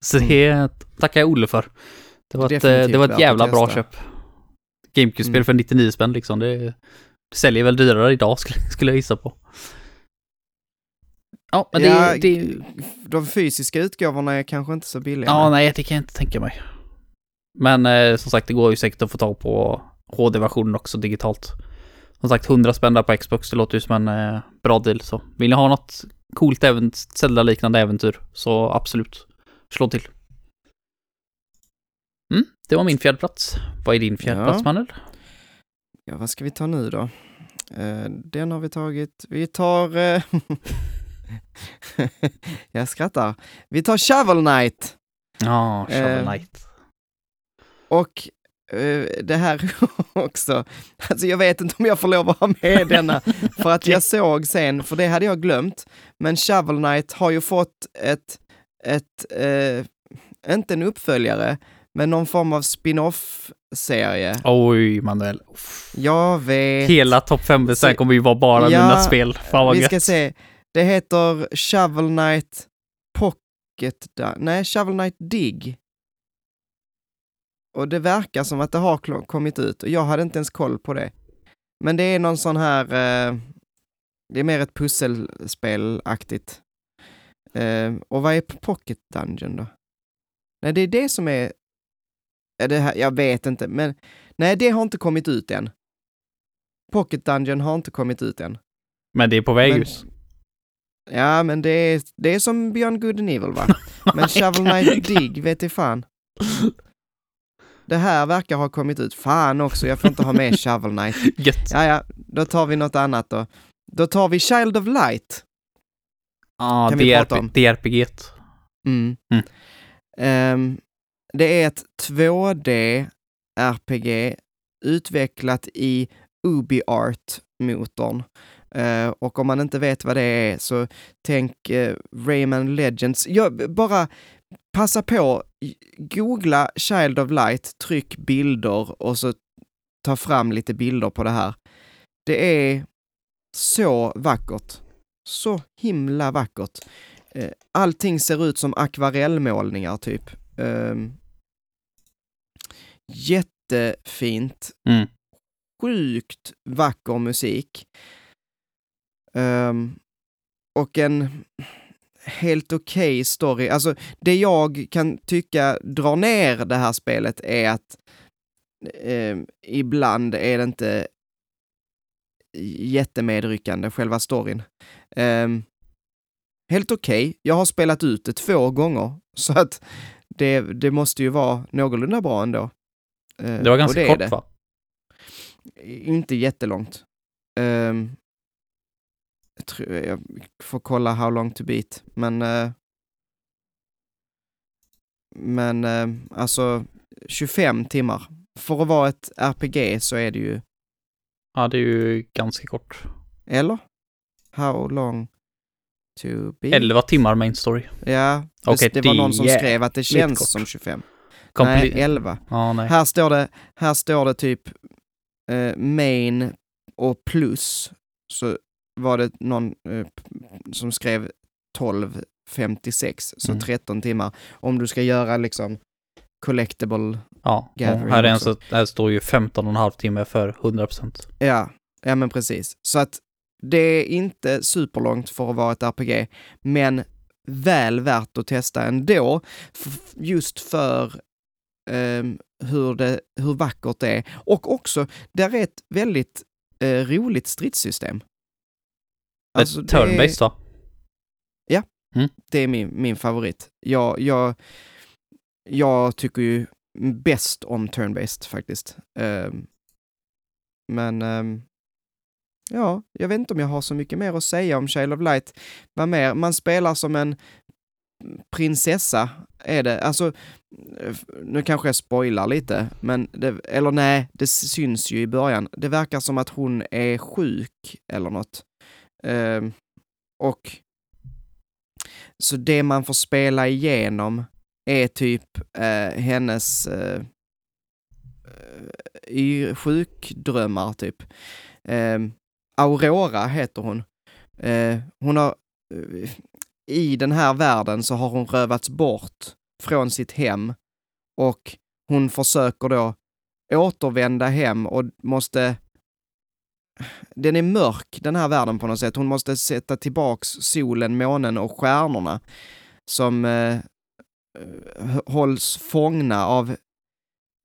Så det tackar jag Olle för. Det var ett, eh, det var ett jävla bra köp. GameCube-spel Mm. för 99 spänn liksom. Det, det säljer väl dyrare idag [LAUGHS] skulle, skulle jag gissa på. Ja, men ja, det, det, De fysiska utgåvorna är kanske inte så billiga. Ja, nej, det kan jag inte tänka mig. Men eh, som sagt, det går ju säkert att få tag på HD-versionen också digitalt. Som sagt, 100 spänn där på Xbox, det låter ju som en eh, bra deal. Så vill ni ha något coolt även Zelda-liknande äventyr, så absolut, slå till. Mm, det var min fjärde plats. Vad är din fjärde Ja. Manuel? Ja, vad ska vi ta nu då? Eh, den har vi tagit. Vi tar... eh, [LAUGHS] jag skrattar. Vi tar Shovel Knight. Ja, Shovel Eh, Knight. Och eh, det här [LAUGHS] också. Alltså jag vet inte om jag får lov att ha med denna. [LAUGHS] För att jag såg sen, för det hade jag glömt. Men Shovel Knight har ju fått ett, ett eh, inte en uppföljare, men någon form av spin-off-serie. Oj, Manuel. Jag vet. Hela topp 5 sen Så- kommer ju vara bara Ja, mina spel. Fan vad Vi ska gött. se. Det heter Shovel Knight Pocket... Nej, Shovel Knight Dig. Och det verkar som att det har kommit ut och jag hade inte ens koll på det. Men det är någon sån här... Eh, det är mer ett pusselspelaktigt. Eh, och vad är Pocket Dungeon då? Nej, det är det som är... är det här, jag vet inte, men... Nej, det har inte kommit ut än. Pocket Dungeon har inte kommit ut än. Men det är på väg Men- ut. Ja, men det är, det är som Beyond Good and Evil va? [LAUGHS] Men Shovel Knight Dig vet jag fan. Det här verkar ha kommit ut. Fan också, jag får inte ha med [LAUGHS] Shovel Knight. Gött. Ja, ja, då tar vi något annat då. Då tar vi Child of Light. Ja, kan vi prata om. DRPG. Mm. Mm. Ehm, det är ett 2D-RPG utvecklat i UbiArt-motorn. Eh, och om man inte vet vad det är så tänk uh, Rayman Legends. Jag, bara passa på, googla Child of Light, tryck bilder och så ta fram lite bilder på det här. Det är så vackert. Så himla vackert. Eh, allting ser ut som akvarellmålningar typ. Um, jättefint. Mm. Sjukt vacker musik. Ehm, och en... helt okej story. Alltså, det jag kan tycka drar ner det här spelet är att eh, ibland är det inte jättemedryckande, själva storyn. Eh, helt okej. Jag har spelat ut det två gånger, [LAUGHS] så att det, det måste ju vara någorlunda bra ändå. Eh, Det var ganska är kort det. va? Inte jättelångt. Um, jag, tror, jag får kolla how long to beat, men... eh, men eh, alltså 25 timmar. För att vara ett RPG så är det ju... Ja, det är ju ganska kort. Eller? How long to beat? 11 timmar main story. Ja, det, Okej, det var någon som är skrev att det känns som 25. Comple- Nej, 11. Ja, nej. Här står det, här står det typ eh, main och plus. Så var det någon eh, som skrev 12.56, så Mm. 13 timmar. Om du ska göra liksom collectible, Ja, Gathering här, är en så, här står ju 15 och en halv timme för 100%. ja, ja men precis. Så att det är inte superlångt för att vara ett RPG, men väl värt att testa ändå, just för ehm, hur, det, hur vackert det är. Och också, där är ett väldigt eh, roligt stridssystem. Alltså, det är turn-based va? det är min, min favorit. Jag, jag, jag tycker ju bäst om turn-based faktiskt. Ehm, men ehm, ja, jag vet inte om jag har så mycket mer att säga om Shale of Light. Vad mer? Man spelar som en prinsessa, är det. Alltså, eh, nu kanske jag spoilar lite, men det, eller nej, det syns ju i början. Det verkar som att hon är sjuk eller något. Eh, och så det man får spela igenom är typ eh, hennes eh, eh sjukdrömmar typ. Eh, Aurora heter hon. Eh, hon har, eh, i den här världen så har hon rövats bort från sitt hem och hon försöker då återvända hem och måste den är mörk, den här världen på något sätt. Hon måste sätta tillbaks solen, månen och stjärnorna som eh, eh, hålls fångna av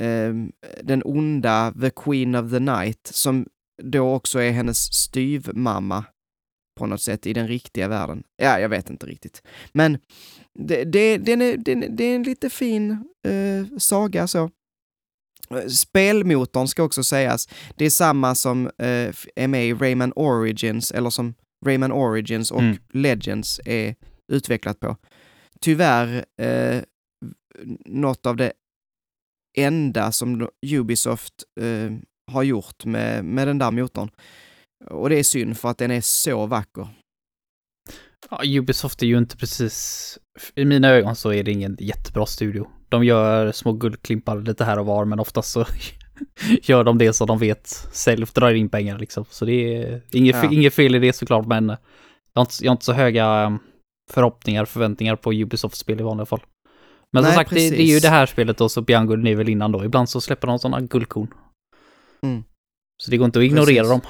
eh, den onda The Queen of the Night, som då också är hennes styvmamma på något sätt i den riktiga världen. Ja, jag vet inte riktigt. Men det, det, den är, den, det är en lite fin eh, saga så. Spelmotorn ska också sägas. Det är samma som eh, är med i Rayman Origins, eller som Rayman Origins och Mm. Legends är utvecklat på. Tyvärr eh, något av det enda som Ubisoft eh, har gjort med, med den där motorn. Och det är synd för att den är så vacker. Ja, Ubisoft är ju inte precis... I mina ögon så är det ingen jättebra studio. De gör små guldklimpar lite här och var, men oftast så [LAUGHS] gör de det som de vet sälj drar in pengar liksom. Så det är inget, Ja. inget fel i det såklart, men jag har inte, jag har inte så höga um, förhoppningar, förväntningar på Ubisoft-spel i vanliga fall. Men som Nej, sagt, det, det är ju det här spelet då, så är väl innan då. Ibland så släpper de sådana guldkorn. Mm. Så det går inte att ignorera Precis. dem.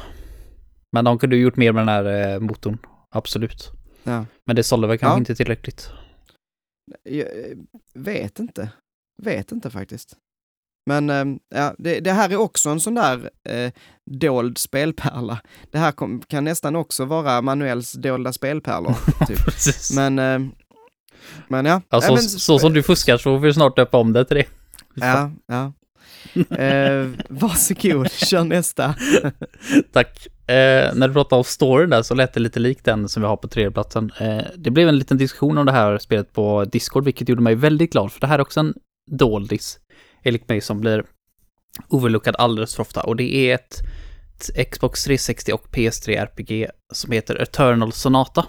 Men de kunde ju gjort mer med den här eh, motorn, absolut. Ja. Men det sålde väl kanske Ja. inte tillräckligt. Jag eh, vet inte. Vet inte faktiskt. Men eh, ja, det, det här är också en sån där eh, dold spelpärla. Det här kom, kan nästan också vara Manuels dolda spelpärlor. [LAUGHS] typ. Men, eh, men ja. Ja, men, så som du fuskar så får vi snart döpa om det till det. Ja, ja. [LAUGHS] Eh, varsågod, kör nästa. [LAUGHS] Tack. Eh, när du pratade om storyn där så lät det lite likt den som vi har på tredjeplatsen. Eh, det blev en liten diskussion om det här spelet på Discord, vilket gjorde mig väldigt glad, för det här är också en doldis, enligt mig, som blir overlookad alldeles för ofta. Och det är ett, ett Xbox 360 och PS3 RPG som heter Eternal Sonata.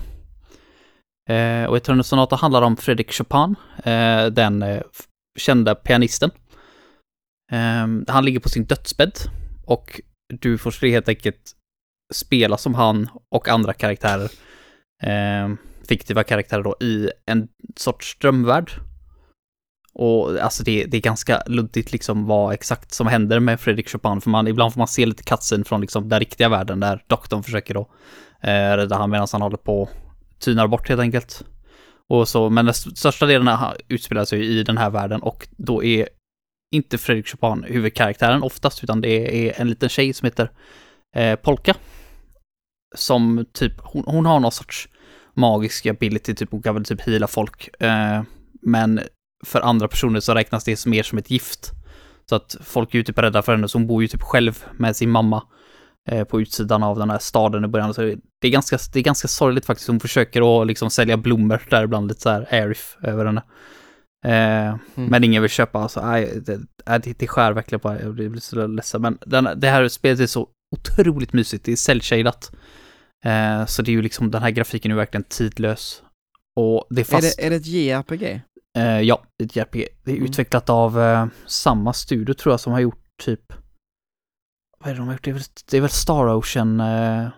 Eh, och Eternal Sonata handlar om Fredrik Chopin, eh, den eh, kända pianisten. Ehm, han ligger på sin dödsbädd och du får helt enkelt spela som han och andra karaktärer, ehm, fiktiva karaktärer då, i en sorts drömvärld. Och alltså det, det är ganska luddigt liksom vad exakt som händer med Fredrik Chopin, för man, ibland får man se lite katsen från liksom den riktiga världen där doktorn försöker då eh, rädda han medan han håller på och tynar bort helt enkelt. Och så, men den största delen utspelar sig i den här världen och då är inte Fredrik Chopin huvudkaraktären oftast, utan det är en liten tjej som heter eh, Polka. Som typ, hon, hon har någon sorts magisk ability, typ hon kan väl typ heala folk. Eh, men för andra personer så räknas det mer som ett gift. Så att folk är ju typ rädda för henne, så hon bor ju typ själv med sin mamma eh, på utsidan av den här staden i början. Så det är ganska, det är ganska sorgligt faktiskt. Hon försöker att liksom sälja blommor där ibland, lite så här airif över henne. Eh, Men ingen vill köpa, alltså, nej, det, det, det skär verkligen på Jag blir så ledsen. Men den, det här spelet är så otroligt mysigt, det är cell-shadat. Eh, så det är ju liksom, den här grafiken är verkligen tidlös. Och det är Är fast... det, är det ett JRPG? Eh, ja, är ett JRPG. Det är Mm. utvecklat av eh, samma studio tror jag som har gjort typ... Vad är det de har gjort? Det är väl, det är väl Star Ocean eh,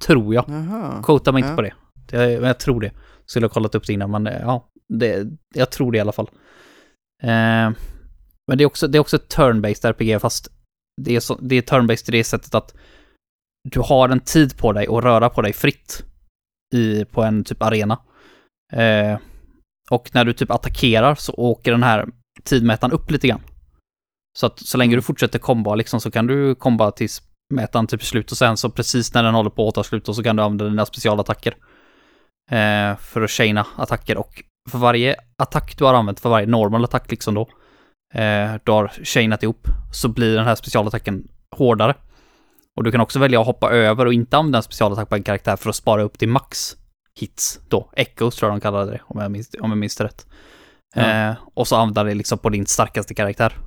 tror jag. Jaha. Quota mig inte Ja. på det. det. Men jag tror det. Skulle ha kollat upp det innan, men eh, ja, det, jag tror det i alla fall. Eh, men det är också, det är också ett turn-based RPG, fast det är, så, det är turn-based i det sättet att du har en tid på dig att röra på dig fritt i, på en typ arena. Eh, och när du typ attackerar så åker den här tidmätaren upp lite grann. Så att så länge du fortsätter komba liksom så kan du komba tills mätaren typ är slut och sen så precis när den håller på att ta slut och så kan du använda dina specialattacker. Eh, för att chaina attacker och för varje attack du har använt, för varje normal attack liksom då, eh, du har chainat ihop, så blir den här specialattacken hårdare. Och du kan också välja att hoppa över och inte använda en specialattack på en karaktär för att spara upp till max hits då. Echoes tror jag de kallade det, om jag minns, om jag minns rätt. Ja. Eh, och så använda det liksom på din starkaste karaktär.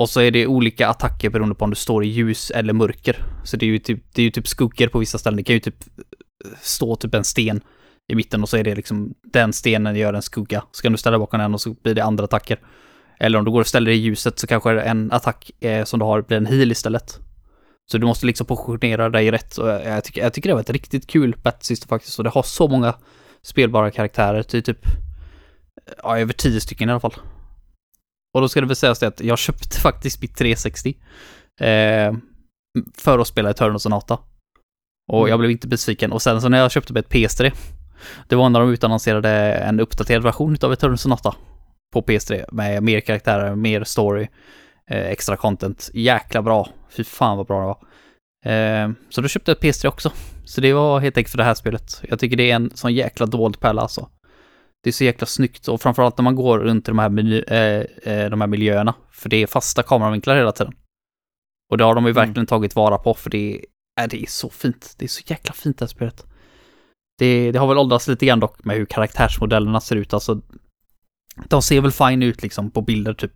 Och så är det olika attacker beroende på om du står i ljus eller mörker. Så det är ju typ, det är ju typ skuggor på vissa ställen. Det kan ju typ stå typ en sten i mitten och så är det liksom den stenen gör en skugga. Så kan du ställa bakom den och så blir det andra attacker. Eller om du går och ställer dig i ljuset så kanske en attack eh, som du har blir en heal istället. Så du måste liksom positionera dig rätt. Och jag, jag, tycker, jag tycker det var ett riktigt kul System faktiskt. Och det har så många spelbara karaktärer. Till typ, ja, över tio stycken i alla fall. Och då ska det väl sägas det att jag köpte [LAUGHS] faktiskt mitt 360. Eh, för att spela Eternal Sonata. Och jag blev inte besviken. Och sen så när jag köpte mig ett PS3. Det var när de utannonserade en uppdaterad version av Eternal Sonata. På PS3 med mer karaktärer, mer story, eh, extra content. Jäkla bra. Fy fan vad bra det var. Eh, så då köpte jag ett PS3 också. Så det var helt enkelt för det här spelet. Jag tycker det är en sån jäkla dold pärla alltså. Det är så jäkla snyggt och framförallt när man går runt i de här, meny, eh, de här miljöerna. För det är fasta kameravinklar hela tiden. Och det har de ju Mm. verkligen tagit vara på för det är, det är så fint. Det är så jäkla fint det här spelet. Det, det har väl åldrats lite grann dock med hur karaktärsmodellerna ser ut. Alltså, de ser väl fine ut liksom på bilder typ.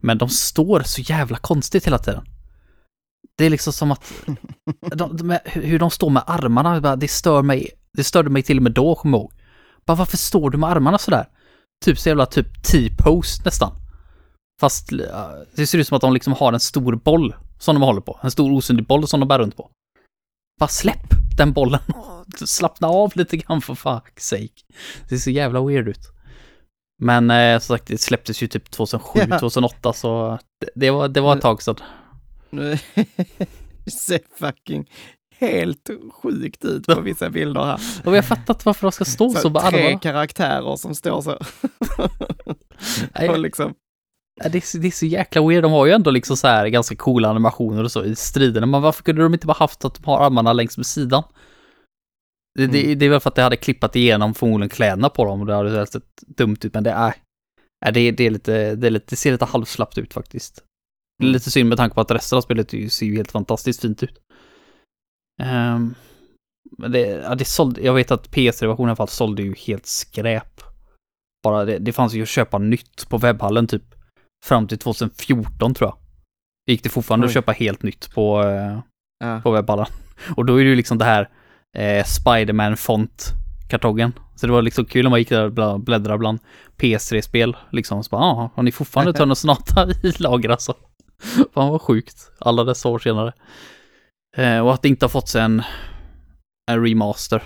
Men de står så jävla konstigt hela tiden. Det är liksom som att [LAUGHS] de, hur de står med armarna, det stör mig. Det störde mig till och med då, kommer jag ihåg. Bara varför står du med armarna sådär? Typ så jävla typ T-pose nästan. Fast det ser ut som att de liksom har en stor boll som de håller på. En stor osynlig boll som de bär runt på. Bara släpp den bollen. Slappna av lite grann för fuck's sake. Det ser så jävla weird ut. Men eh, som sagt, det släpptes ju typ 2007, Ja. 2008 så det, det, var, det var ett tag sedan. Nu [LAUGHS] det ser fucking helt sjukt ut på vissa bilder här. Och vi har fattat varför de ska stå så, Så med tre karaktärer som står så. [LAUGHS] Och liksom, Det är, så- det är så jäkla weird. De har ju ändå liksom så här ganska coola animationer och så i striderna. Men varför kunde de inte bara haft att de har armarna längs med sidan? Det, det, Mm. det är väl för att det hade klippat igenom förmodligen kläderna på dem och det hade sett dumt ut. Men det är, ja, det, det, är lite, det, är lite, det ser lite halvslappt ut faktiskt. Det är Mm. lite synd med tanke på att resten av spelet ju- ser ju helt fantastiskt fint ut. Ehm, men det, ja, det sålde, jag vet att PS3-versionen i alla fall sålde ju helt skräp. Bara det, det fanns ju att köpa nytt på webbhallen typ fram till 2014 tror jag. Gick det fortfarande Oj. att köpa helt nytt på, ja. på webbhallen. Och då är det ju liksom det här eh, Spiderman-font-kartongen. Så det var liksom kul om man gick där och bla- bläddrade bland PS3-spel. Liksom, så bara, ah, har ni fortfarande [LAUGHS] Eternal Sonata [LAUGHS] i lager alltså? Fan vad sjukt, alla dessa år senare. Eh, och att det inte har fått sig en, en remaster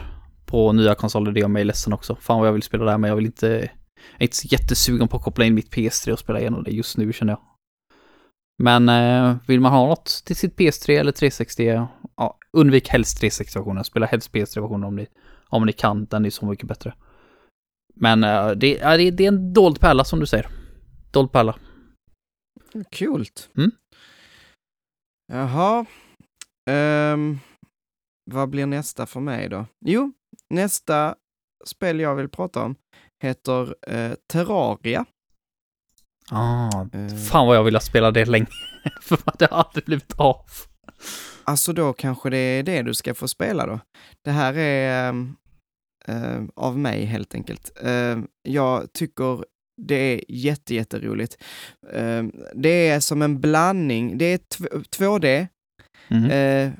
på nya konsoler, det gör mig ledsen också. Fan vad jag vill spela där, men jag vill inte, jag är inte så jättesugen på att koppla in mitt PS3 och spela igenom det just nu känner jag. Men eh, vill man ha något till sitt PS3 eller 360, ja, undvik helst 360-versionen. Spela helst PS3-versionen om ni, om ni kan, den är så mycket bättre. Men eh, det, ja, det, det är en dold pärla som du säger. Dold pärla. Kul. Mm. Jaha. Ehm, vad blir nästa för mig då? Jo, nästa spel jag vill prata om heter eh, Terraria. Ah, Eh, fan vad jag vill spela det länge. [LAUGHS] För det har aldrig blivit av. Alltså då kanske det är det du ska få spela då. Det här är ehm, eh, av mig helt enkelt. Eh, jag tycker det är jätte, jätteroligt. Eh, det är som en blandning, det är tv- 2D, Mm.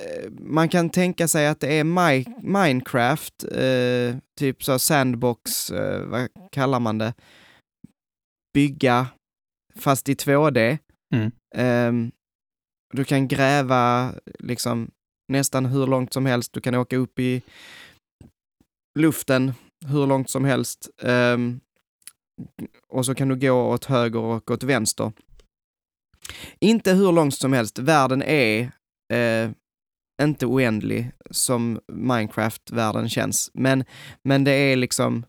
Eh, eh, man kan tänka sig att det är Mi- Minecraft, eh, typ så sandbox, eh, vad kallar man det? Bygga, fast i 2D. Mm. Ehm, du kan gräva liksom nästan hur långt som helst, du kan åka upp i luften hur långt som helst. Ehm, och så kan du gå åt höger och åt vänster. Inte hur långt som helst, världen är eh, inte oändlig som Minecraft-världen känns, men, men det är liksom,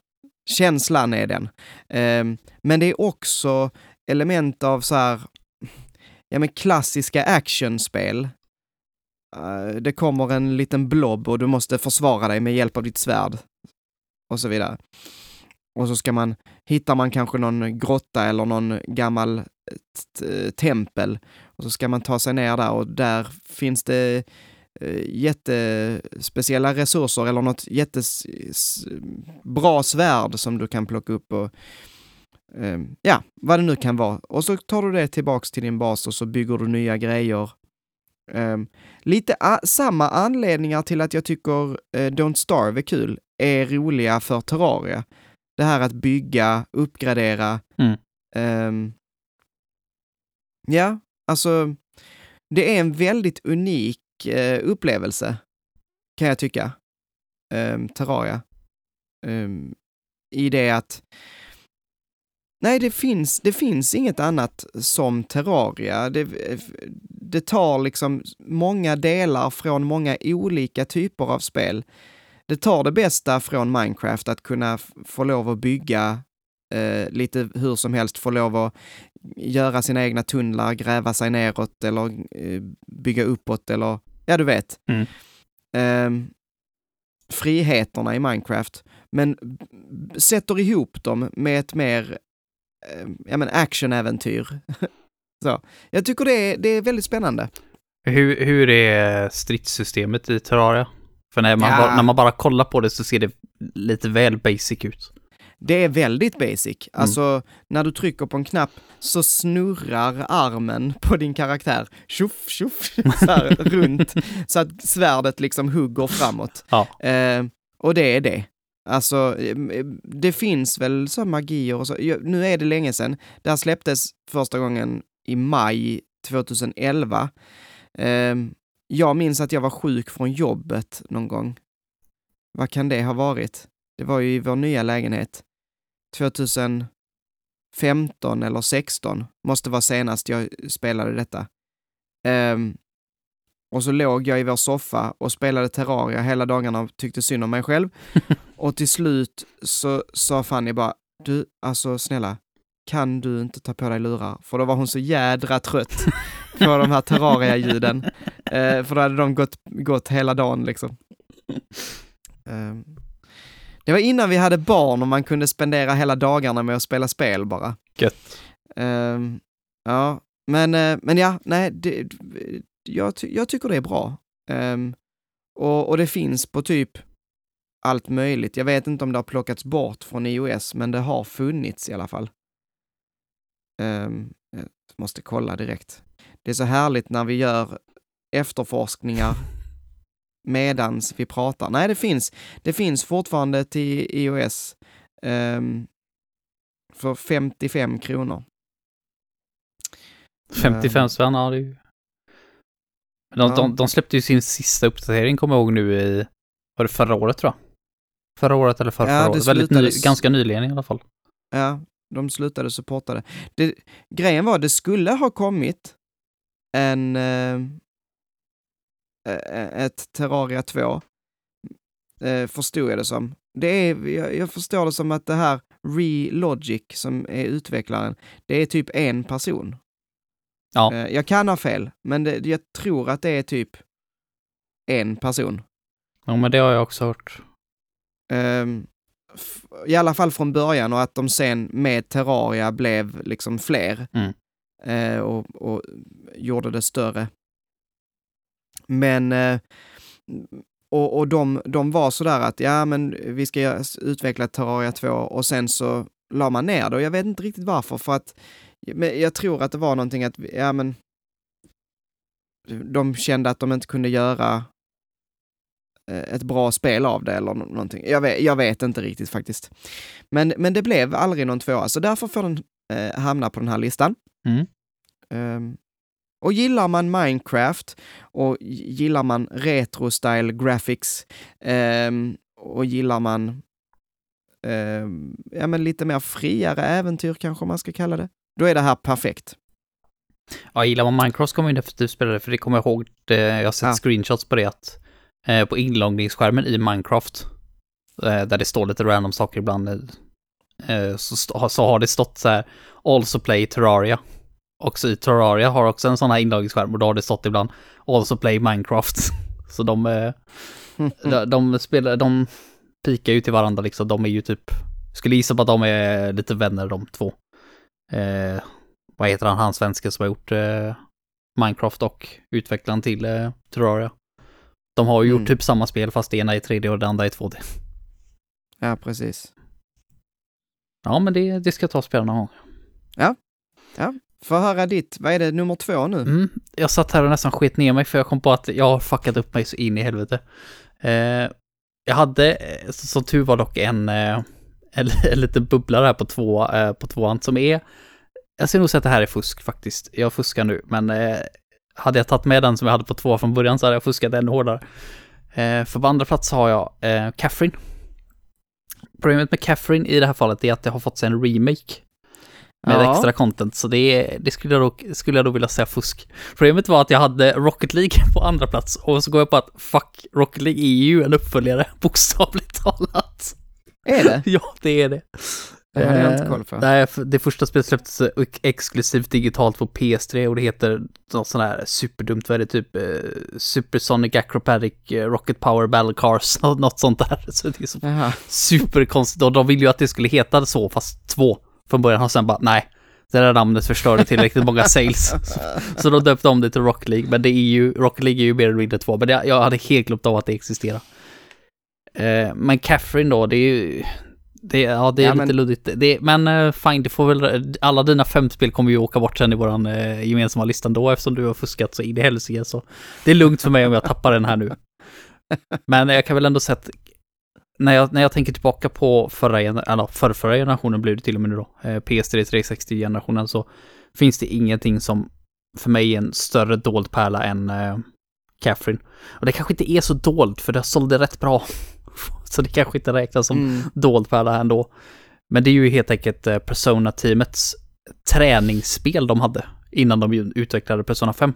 känslan är den. Um, men det är också element av så här, ja men klassiska actionspel. Uh, det kommer en liten blob och du måste försvara dig med hjälp av ditt svärd och så vidare. Och så ska man, hittar man kanske någon grotta eller någon gammal eh, tempel och så ska man ta sig ner där och där finns det jättespeciella resurser eller något jättebra svärd som du kan plocka upp och eh, ja, vad det nu kan vara. Och så tar du det tillbaks till din bas och så bygger du nya grejer. Eh, lite samma anledningar till att jag tycker eh, Don't Starve är kul är roliga för Terraria. Det här att bygga, uppgradera. Mm. Ehm, ja, alltså det är en väldigt unik eh, upplevelse kan jag tycka. Um, Terraria. Um, I det att Nej, det finns, det finns inget annat som Terraria. Det, det tar liksom många delar från många olika typer av spel. Det tar det bästa från Minecraft, att kunna få lov att bygga eh, lite hur som helst, få lov att göra sina egna tunnlar, gräva sig neråt eller eh, bygga uppåt eller, ja du vet. Mm. Ehm, friheterna i Minecraft, men sätter ihop dem med ett mer eh, ja, men actionäventyr. [LAUGHS] Så. Jag tycker det är, det är väldigt spännande. Hur, hur är stridssystemet i Terraria? För när man, Ja. bara, när man bara kollar på det så ser det lite väl basic ut. Det är väldigt basic. Alltså, när du trycker på en knapp så snurrar armen på din karaktär, tjoff, tjoff, så här [LAUGHS] runt, så att svärdet liksom hugger framåt. Ja. Eh, och det är det. Alltså, eh, det finns väl så magier och så. Nu är det länge sedan. Det här släpptes första gången i maj 2011. Eh, jag minns att jag var sjuk från jobbet någon gång. Vad kan det ha varit? Det var ju i vår nya lägenhet. 2015 eller 16 måste vara senast jag spelade detta. Ehm, och så låg jag i vår soffa och spelade Terraria hela dagarna och tyckte synd om mig själv. [LAUGHS] och till slut så sa Fanny bara, du, alltså snälla, kan du inte ta på dig lurar? För då var hon så jädra trött på de här Terraria-ljuden. [LAUGHS] Eh, för då hade de gått, gått hela dagen liksom. Ehm, det var innan vi hade barn och man kunde spendera hela dagarna med att spela spel bara. Gött. Ehm, ja, men, eh, men ja, nej, det, jag, jag tycker det är bra. Ehm, och, och det finns på typ allt möjligt. Jag vet inte om det har plockats bort från iOS, men det har funnits i alla fall. Ehm, jag måste kolla direkt. Det är så härligt när vi gör efterforskningar medans vi pratar. Nej, det finns, det finns fortfarande till iOS ehm, för 55 kronor. 55 spänn, ja det är ju... De, Ja. de, de släppte ju sin sista uppdatering, kommer jag ihåg nu i... Var det förra året tror jag? Förra året eller förra, Ja, förra året. Väldigt ny, ganska nyligen i alla fall. Ja, de slutade supporta det. det. Grejen var, det skulle ha kommit en... Eh, eh, ett Terraria 2, eh, förstod jag det som. det är, jag, jag förstår det som att det här Relogic som är utvecklaren, det är typ en person. Ja. Jag kan ha fel, men det, jag tror att det är typ en person. Ja, men det har jag också hört. F- I alla fall från början och att de sen med Terraria blev liksom fler Mm. eh, och, och gjorde det större. Men eh, och, och de, de var sådär att ja, men vi ska utveckla Terraria 2 och sen så la man ner det och jag vet inte riktigt varför för att men jag tror att det var någonting att ja, men de kände att de inte kunde göra eh, ett bra spel av det eller nå- någonting. Jag vet, jag vet inte riktigt faktiskt. Men, men det blev aldrig någon tvåa, så därför får den eh, hamna på den här listan. Mm. Ehm, och gillar man Minecraft och gillar man retro-style graphics ehm, och gillar man ehm, ja, men lite mer friare äventyr kanske man ska kalla det, då är det här perfekt. Ja, gillar man Minecraft kommer man ju definitivt spela det, för det kommer jag ihåg, det, jag har sett Ja. screenshots på det att eh, på inloggningsskärmen i Minecraft, eh, där det står lite random saker ibland, eh, så, så har det stått så här, also play Terraria. Också i Terraria har också en sån här inloggningsskärm och då har det stått ibland, also play Minecraft. [LAUGHS] så de, eh, [LAUGHS] de, de spelar, de pikar ju till varandra liksom, de är ju typ, skulle gissa på att de är lite vänner de två. Eh, vad heter han, han svenska som har gjort eh, Minecraft och utvecklaren till eh, Terraria. De har ju Mm. gjort typ samma spel fast det ena är 3D och det andra är 2D. Ja, precis. Ja, men det, det ska jag ta och spela någon gång. Få höra ditt, vad är det, nummer två nu? Mm. Jag satt här och nästan sket ner mig för jag kom på att jag har fuckat upp mig så in i helvete. Eh, jag hade, eh, som tur var dock, en, eh, en, [LAUGHS] en liten bubbla där på, två, eh, på tvåan som är... Jag ser nog säga att det här är fusk faktiskt. Jag fuskar nu, men eh, hade jag tagit med den som jag hade på två från början så hade jag fuskat ännu hårdare. Eh, för på andra plats har jag eh, Catherine. Problemet med Catherine i det här fallet är att det har fått sig en remake med Ja. extra content, så det, det skulle, jag då, skulle jag då vilja säga fusk. Problemet var att jag hade Rocket League [LAUGHS] på andra plats och så går jag på att fuck, Rocket League är ju en uppföljare, [LAUGHS] bokstavligt talat. Är det? [LAUGHS] Ja, det är det. Det hade jag inte Eh, koll på. Nej, det första spelet släpptes exklusivt digitalt på PS3 och det heter något sånt här superdumt, vad är det, typ eh, Supersonic Acrobatic eh, Rocket Power Battle Cars, nå- något sånt där. Så det är så superkonstigt och de ville ju att det skulle heta så, fast två från början och sen bara nej. Det där namnet förstörde tillräckligt många sales. [LAUGHS] Så de döpte om det till Rocket League, men det är ju, Rocket League är ju mer eller mindre två, men det, jag hade helt glömt av att det existerar. Eh, men Catherine då, det är ju, det, ja det är Ja, lite men- luddigt. Det, men eh, fine, det får väl, alla dina fem spel kommer ju åka bort sen i våran eh, gemensamma lista då eftersom du har fuskat så in i helsike så det är lugnt för mig om jag tappar den här nu. [LAUGHS] Men jag kan väl ändå säga att när jag, när jag tänker tillbaka på förra, eller förra, förra generationen blev det till och med nu då, eh, PS3 360-generationen, så finns det ingenting som för mig är en större dold pärla än eh, Catherine. Och det kanske inte är så dolt, för det sålde rätt bra. [LAUGHS] så det kanske inte räknas som Mm. dold pärla ändå. Men det är ju helt enkelt eh, Persona-teamets träningsspel de hade innan de utvecklade Persona 5.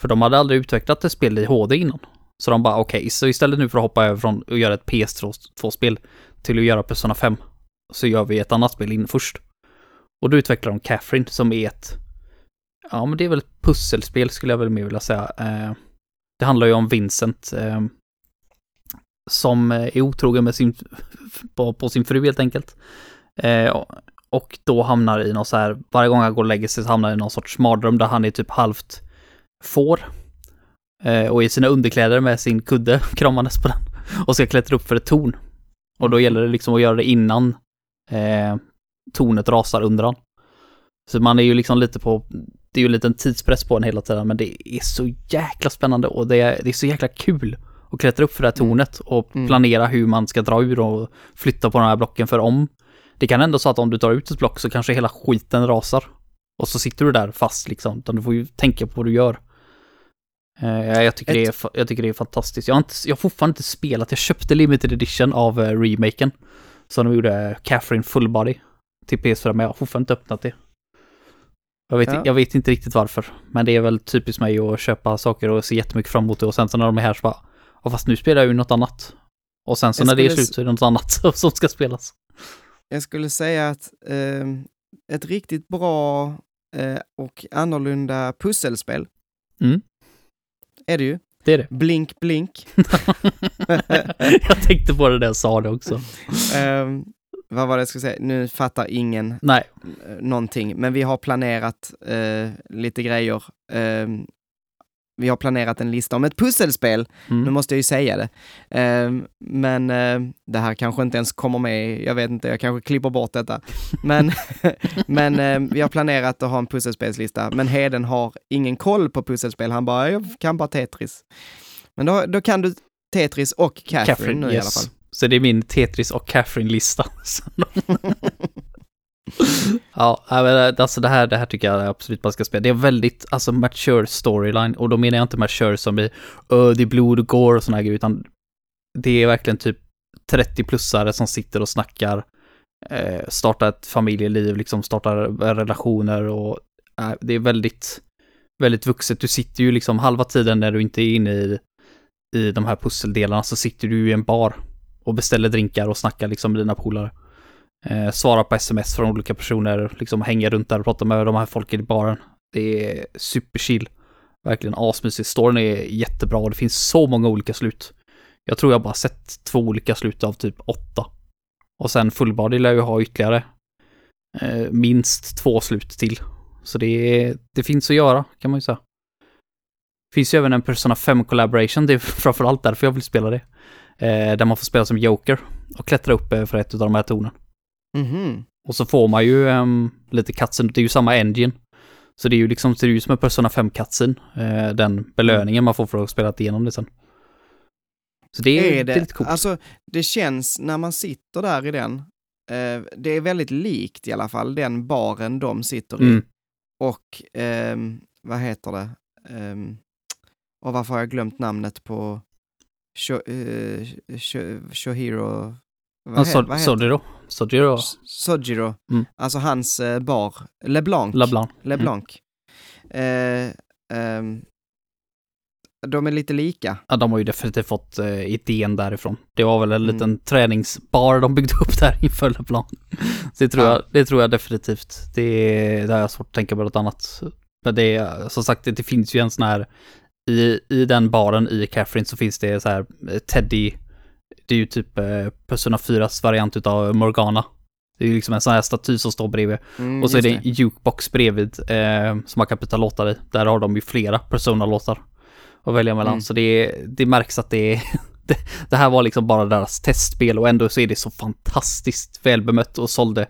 För de hade aldrig utvecklat ett spel i HD innan. Så de bara okej, så istället nu för att hoppa över från att göra ett PS2-spel till att göra Persona 5 så gör vi ett annat spel in först. Och då utvecklar de Catherine som är ett, ja men det är väl ett pusselspel skulle jag väl mer vilja säga. Eh, det handlar ju om Vincent eh, som är otrogen med sin, på, på sin fru helt enkelt. Eh, och- då hamnar i någon så här, varje gång han går och lägger sig så hamnar han i någon sorts mardröm där han är typ halvt får. Eh, och i sina underkläder med sin kudde [LAUGHS] kramandes på den. Och ska klättra upp för ett torn. Och då gäller det liksom att göra det innan eh, tornet rasar under han. Så man är ju liksom lite på, det är ju en liten tidspress på en hela tiden, men det är så jäkla spännande och det är, det är så jäkla kul att klättra upp för det här Mm. tornet och Mm. planera hur man ska dra ur och flytta på de här blocken för om det kan ändå så att om du tar ut ett block så kanske hela skiten rasar. Och så sitter du där fast liksom, utan du får ju tänka på vad du gör. Eh, jag, tycker det är, jag tycker det är fantastiskt. Jag har, inte, jag har fortfarande inte spelat, jag köpte limited edition av uh, remaken. Som de gjorde Catherine Full Body till PS4, men jag har fortfarande inte öppnat det. Jag vet, Ja. jag vet inte riktigt varför, men det är väl typiskt mig att köpa saker och se jättemycket fram emot det och sen så när de är här så bara, ja fast nu spelar jag ju något annat. Och sen så Jag när det är slut så är det något annat [LAUGHS] som ska spelas. Jag skulle säga att eh, ett riktigt bra eh, och annorlunda pusselspel Mm. Är det ju. Det är det. Blink Blink. [LAUGHS] [LAUGHS] jag tänkte på det där jag sa det också. Eh, vad var det jag skulle säga? Nu fattar ingen Nej, eh, någonting, men vi har planerat eh, lite grejer. Eh, vi har planerat en lista om ett pusselspel. Nu mm. måste jag ju säga det. Eh, men eh, det här kanske inte ens kommer med, jag vet inte, jag kanske klipper bort detta. Men, [LAUGHS] men eh, vi har planerat att ha en pusselspelslista, men Heden har ingen koll på pusselspel. Han bara, jag kan bara Tetris. Men då, då kan du Tetris och Catherine, Catherine, nu i alla yes. fall. Så det är min Tetris och Catherine-lista. [LAUGHS] [LAUGHS] [LAUGHS] Ja, men eh, alltså det här, det här tycker jag absolut man ska spela. Det är väldigt, alltså mature storyline. Och då menar jag inte mature som i, "Öh, det är blod och går och sådana grejer, utan det är verkligen typ 30-plussare som sitter och snackar, eh, startar ett familjeliv, liksom startar eh, relationer och eh, det är väldigt, väldigt vuxet. Du sitter ju liksom halva tiden när du inte är inne i, i de här pusseldelarna så sitter du i en bar och beställer drinkar och snackar liksom med dina polare. Eh, svara på sms från olika personer, liksom hänga runt där och prata med de här folken i baren. Det är superchill. Verkligen asmysigt. Storyn är jättebra och det finns så många olika slut. Jag tror jag bara sett två olika slut av typ åtta. Och sen Fullbody lär ju ha ytterligare eh, minst två slut till. Så det, det finns att göra, kan man ju säga. Finns ju även en Persona 5 collaboration, det är [LAUGHS] framförallt därför jag vill spela det. Eh, där man får spela som Joker och klättra upp för ett av de här tornen. Mhm. Och så får man ju ehm, lite cutscene, det är ju samma engine. Så det är ju liksom, ser ut som en Persona 5 cutscene, eh, den belöningen man får för att ha spelat igenom det sen. Så det är, är det, det, är lite coolt. alltså det känns när man sitter där i den, eh, det är väldigt likt i alla fall den baren de sitter i. Mm. Och ehm, vad heter det? Ehm, och varför har jag glömt namnet på Sho- eh, Sho- Shohiro? Vad, he- vad heter Sojiro. Sojiro Sojiro, Mm. alltså hans eh, bar, LeBlanc. LeBlanc. LeBlanc. Eh, ehm, de är lite lika. Ja, de har ju definitivt fått eh, idén därifrån. Det var väl en Mm. liten träningsbar de byggde upp där [LAUGHS] inför LeBlanc. Det tror, Ja. jag, det tror jag definitivt. Det, är- det jag svårt att tänka på något annat. Men det är, som sagt, det, det finns ju en sån här, i, i den baren i Catherine så finns det så här eh, Teddy, det är ju typ eh, Persona 4s variant utav Morgana. Det är ju liksom en sån här staty som står bredvid. Mm, Och så är det en jukebox bredvid eh, som man kan putta låtar i. Där har de ju flera Persona-låtar att välja mellan. Mm. Så det, det märks att det är... [LAUGHS] Det, det här var liksom bara deras testspel och ändå så är det så fantastiskt välbemött och sålde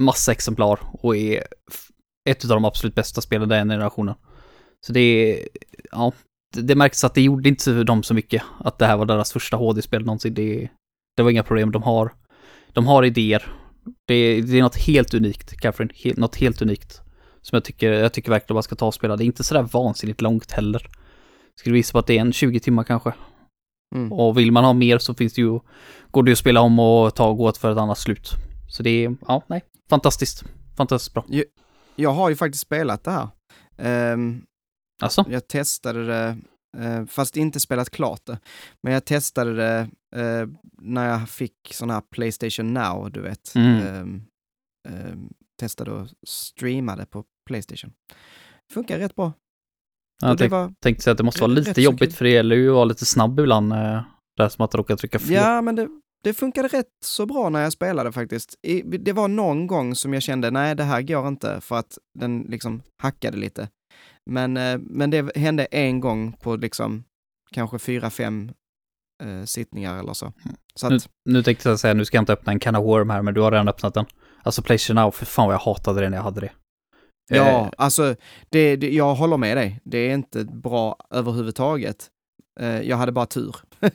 massa exemplar och är ett av de absolut bästa spelen den generationen. Så det är, ja, det, märks att det gjorde inte dem så mycket att det här var deras första HD-spel någonsin. Det, det var inga problem. De har, de har idéer. Det, det är något helt unikt, Catherine. Helt, något helt unikt. Som jag tycker, jag tycker verkligen man ska ta och spela. Det är inte sådär vansinnigt långt heller. Skulle visa på att det är en 20 timmar kanske. Mm. Och vill man ha mer så finns det ju, går det ju att spela om och ta och gå för ett annat slut. Så det är, ja, nej, fantastiskt. Fantastiskt bra. Jag har ju faktiskt spelat det här. Ehm, Alltså, jag testade det, eh, fast inte spelat klart det. Men jag testade det eh, när jag fick sån här Playstation Now, du vet. Mm. Ehm, ehm, testade och streamade på Playstation. Funkar rätt bra. jag Och det tänk, var, tänkte säga att det måste vara lite jobbigt för det gäller ju att vara lite snabb ibland. Eh, det är som att råka trycka fel. ja, men det, det funkade rätt så bra när jag spelade faktiskt. I, det var någon gång som jag kände, nej det här går inte, för att den liksom hackade lite. Men, eh, men det hände en gång på liksom kanske fyra, fem eh, sittningar eller så. Så Nu, att, nu tänkte jag säga, nu ska jag inte öppna en can of worm här, men du har redan öppnat den. Alltså Playstation Now, för fan vad jag hatade det när jag hade det. ja, Eh, alltså, det, det, jag håller med dig. Det är inte bra överhuvudtaget. Eh, jag hade bara tur. [LAUGHS]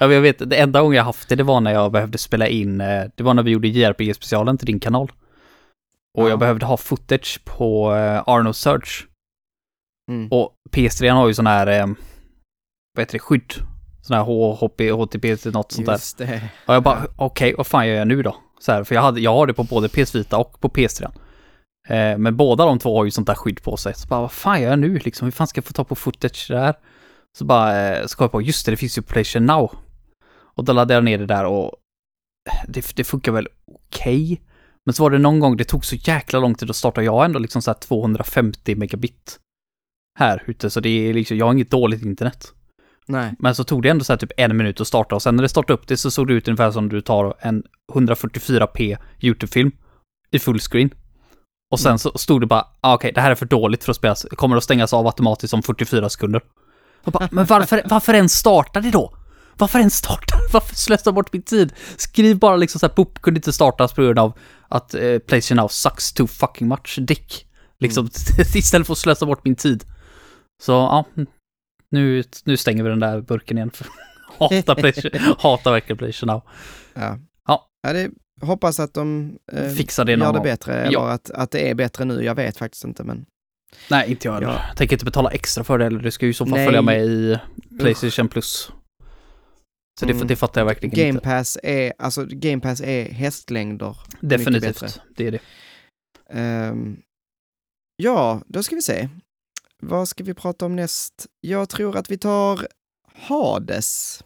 ja, jag vet, det enda gången jag haft det, det var när jag behövde spela in, eh, det var när vi gjorde JRPG-specialen till din kanal. Och Ja. jag behövde ha footage på eh, Arno Search. Mm. Och PS3 har ju sån här, eh, vad heter det, skydd. Sån här HHP, HTP, till något sånt där. Just det. Och jag bara, okej, vad fan gör jag nu då? Så här, för jag, hade, jag har det på både PS Vita och på PS3. Eh, men båda de två har ju sånt där skydd på sig. Så bara, vad fan gör jag nu liksom? Hur fan ska jag få ta på footage där? Så bara, eh, så kom jag på, just det, det finns ju Playstation Now. Och då laddade jag ner det där och det, det funkar väl okej. Men så var det någon gång, det tog så jäkla lång tid att starta. Jag har ändå liksom så här 250 megabit här ute, så det är liksom, jag har inget dåligt internet. Nej. Men så tog det ändå så typ en minut att starta och sen när det startade upp det så såg det ut ungefär som du tar en 144p YouTube-film i fullscreen. Och sen så stod det bara, ah, okej, det här är för dåligt för att spelas, kommer att stängas av automatiskt om 44 sekunder. Och bara, men varför, varför ens starta det då? Varför ens starta? [LAUGHS] Varför slösa bort min tid? Skriv bara liksom så här, boop, kunde inte startas på grund av att eh, PlayStation Now sucks too fucking much dick. Liksom, [LAUGHS] istället för att slösa bort min tid. Så, ja, nu, nu stänger vi den där burken igen. [LAUGHS] Hatar, [LAUGHS] hatar verkligen PlayStation Now. Ja. Ja. ja det, hoppas att de eh, Fixar det gör det bättre, eller Ja. att, att det är bättre nu. Jag vet faktiskt inte, men Nej, inte jag heller. Ja. Jag tänker inte betala extra för det eller det ska ju i så fall Nej. följa med i Playstation Plus. Så det, Mm. det fattar jag verkligen Game inte. Pass är, alltså Game Pass är hästlängder. Definitivt, det är det. Ehm, ja, då ska vi se. Vad ska vi prata om näst? Jag tror att vi tar Hades.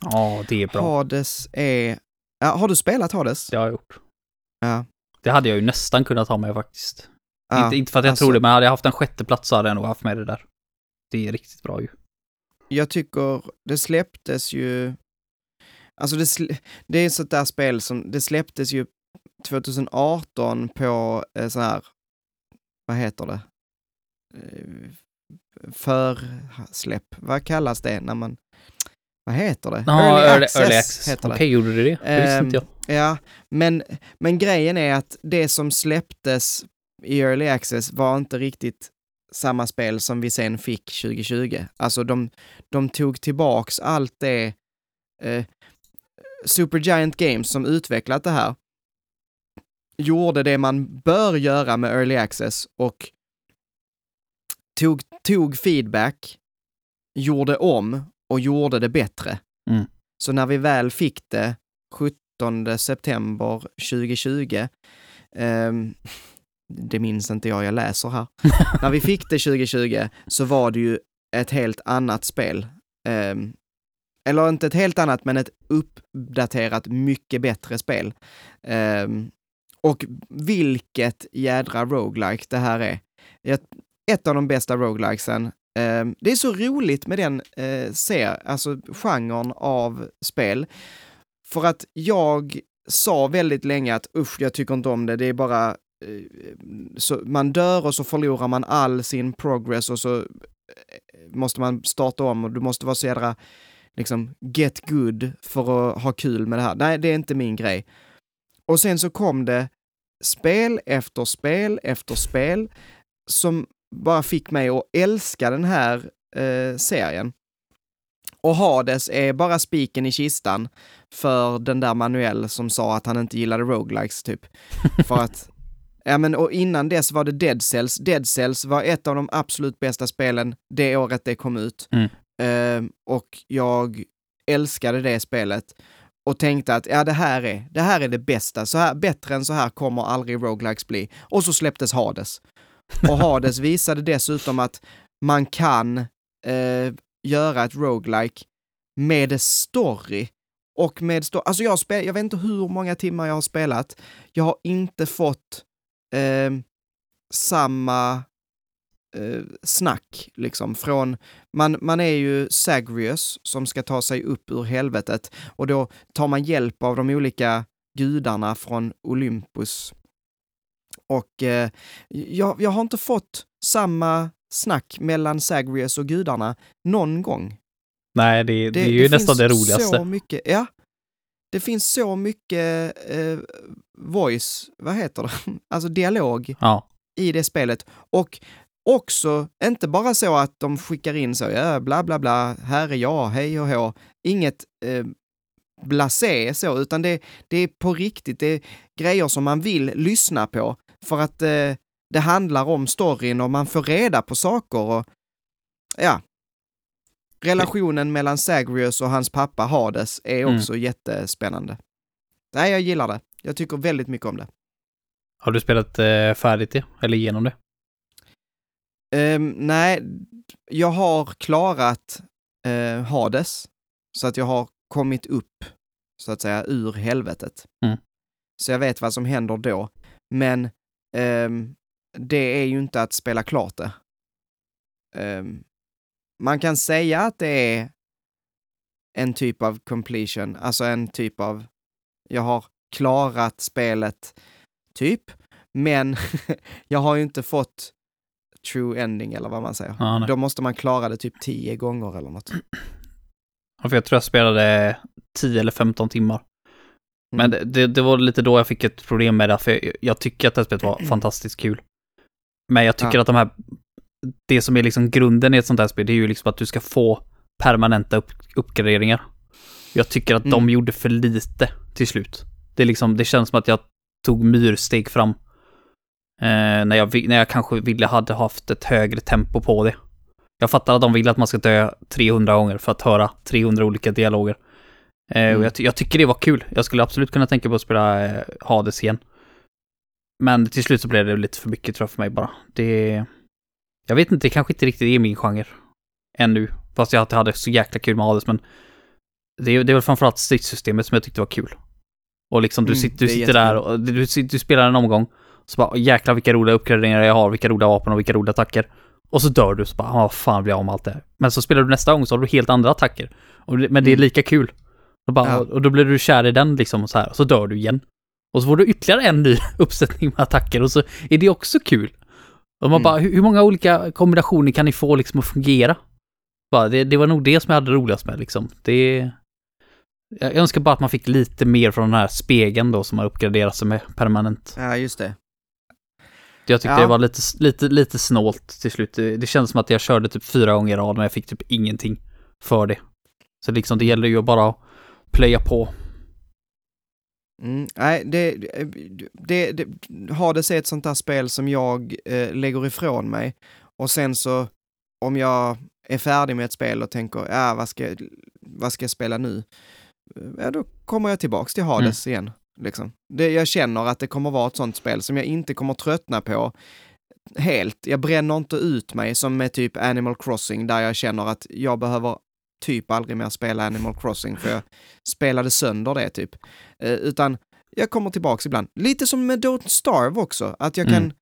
Ja, det är bra. Hades är... Ja, har du spelat Hades? Det har jag gjort. Ja. Det hade jag ju nästan kunnat ha med faktiskt. Ja, inte, inte för att jag alltså- tror det, men hade jag haft en sjätte plats så hade jag nog haft med det där. Det är riktigt bra ju. Jag tycker det släpptes ju... Alltså det, sl- det är ett sånt där spel som, det släpptes ju 2018 på eh, sån här, vad heter det? Eh, Försläpp, vad kallas det när man, vad heter det? Ja, early, early access. heter Okej, det. gjorde du det? Det visste Ehm, inte jag. Ja, men, men grejen är att det som släpptes i Early Access var inte riktigt samma spel som vi sen fick 2020. Alltså de, de tog tillbaks allt det eh, Supergiant Games som utvecklat det här gjorde det man bör göra med Early Access och tog, tog feedback, gjorde om och gjorde det bättre. Mm. Så när vi väl fick det 17 september 2020, ehm, [LAUGHS] det minns inte jag, jag läser här. [LAUGHS] när vi fick det 2020 så var det ju ett helt annat spel. Ehm, eller inte ett helt annat, men ett uppdaterat, mycket bättre spel. Ehm, och vilket jädra roguelike det här är. Ett, ett av de bästa roguelikesen. Ehm, det är så roligt med den eh, ser, alltså genren av spel. För att jag sa väldigt länge att usch, jag tycker inte om det, det är bara eh, så man dör och så förlorar man all sin progress och så eh, måste man starta om och du måste vara så jädra liksom get good för att ha kul med det här. Nej, det är inte min grej. Och sen så kom det spel efter spel efter spel som bara fick mig att älska den här eh, serien. Och Hades är bara spiken i kistan för den där Manuel som sa att han inte gillade roguelikes typ. [LAUGHS] för att, ja men och innan dess var det Dead Cells. Dead Cells var ett av de absolut bästa spelen det året det kom ut. Mm. Eh, och jag älskade det spelet och tänkte att ja, det här är det, här är det bästa. Så här, bättre än så här kommer aldrig roguelikes bli. Och så släpptes Hades. Och Hades visade dessutom att man kan eh, göra ett roguelike med story. Och med story. Alltså jag, spel, jag vet inte hur många timmar jag har spelat. Jag har inte fått eh, samma eh, snack liksom från, man, man är ju Sagrius som ska ta sig upp ur helvetet och då tar man hjälp av de olika gudarna från Olympus. Och eh, jag, jag har inte fått samma snack mellan Sagrius och gudarna någon gång. Nej, det, det, är ju nästan finns det roligaste. så mycket, ja. Det finns så mycket eh, voice, vad heter det, [LAUGHS] alltså dialog Ja. i det spelet. Och också, inte bara så att de skickar in så, ja, bla bla bla, här är jag, hej och hå. Inget eh, blasé så, utan det, det är på riktigt, det är grejer som man vill lyssna på för att eh, det handlar om storyn och man får reda på saker och ja. Relationen mellan Sagrius och hans pappa Hades är Mm. också jättespännande. Nej, jag gillar det. Jag tycker väldigt mycket om det. Har du spelat eh, färdigt det? Eller igenom det? Ehm, nej, jag har klarat eh, Hades. Så att jag har kommit upp, så att säga, ur helvetet. Mm. Så jag vet vad som händer då. Men det är ju inte att spela klart det. Ehm, man kan säga att det är en typ av completion, alltså en typ av, jag har klarat spelet, typ, men [LAUGHS] jag har ju inte fått true ending eller vad man säger. Nej. Då måste man klara det typ tio gånger eller något. Ja, för jag tror jag spelade 10 eller 15 timmar. Men Mm. det, det, det var lite då jag fick ett problem med det, för jag, jag tycker att det här spelet var [CLEARS THROAT] fantastiskt kul. Men jag tycker Ja. att de här, det som är liksom grunden i ett sånt här spel, det är ju liksom att du ska få permanenta upp, uppgraderingar. Jag tycker att de Mm. gjorde för lite till slut. Det är liksom, det känns som att jag tog myrsteg fram. Eh, när, jag, när jag kanske ville hade haft ett högre tempo på det. Jag fattar att de vill att man ska dö 300 gånger för att höra 300 olika dialoger. Eh, Mm. och jag, jag tycker det var kul. Jag skulle absolut kunna tänka på att spela eh, Hades igen. Men till slut så blev det lite för mycket tror jag för mig bara. Det... Jag vet inte, det kanske inte riktigt är min genre. Ännu. Fast jag hade så jäkla kul med Hades, men det är, det är väl framförallt stridssystemet som jag tyckte var kul. Och liksom du, Mm, sitter, du sitter där och du, du spelar en omgång. Så bara jäklar vilka roliga uppgraderingar jag har, vilka roliga vapen och vilka roliga attacker. Och så dör du, så bara, "Ah, vad fan blir jag av med allt det här? Men så spelar du nästa gång så har du helt andra attacker. Det- men det är Mm. lika kul. Och, bara, Ja. och då blir du kär i den liksom och så här, och så dör du igen. Och så får du ytterligare en ny [LAUGHS] uppsättning med attacker och så är det också kul. Och man Mm. bara, hur, många olika kombinationer kan ni få liksom att fungera? Bara, det, det var nog det som jag hade roligast med liksom. Det... Jag önskar bara att man fick lite mer från den här spegeln då som har uppgraderats med permanent. Ja, just det. Jag tyckte Ja. det var lite, lite, lite snålt till slut. Det, det kändes som att jag körde typ fyra gånger i rad men jag fick typ ingenting för det. Så liksom det gäller ju att bara plöja på. Mm, nej, det, det, det, Hades är ett sånt där spel som jag eh, lägger ifrån mig. Och sen så, om jag är färdig med ett spel och tänker, ja, vad ska, vad ska jag spela nu? Eh, Ja, då kommer jag tillbaks till Hades igen. Liksom. Det, jag känner att det kommer vara ett sånt spel som jag inte kommer tröttna på helt. Jag bränner inte ut mig som med typ Animal Crossing där jag känner att jag behöver typ aldrig mer spela Animal Crossing för jag spelade sönder det typ. Eh, utan jag kommer tillbaks ibland. Lite som med Don't Starve också, att jag kan, Mm.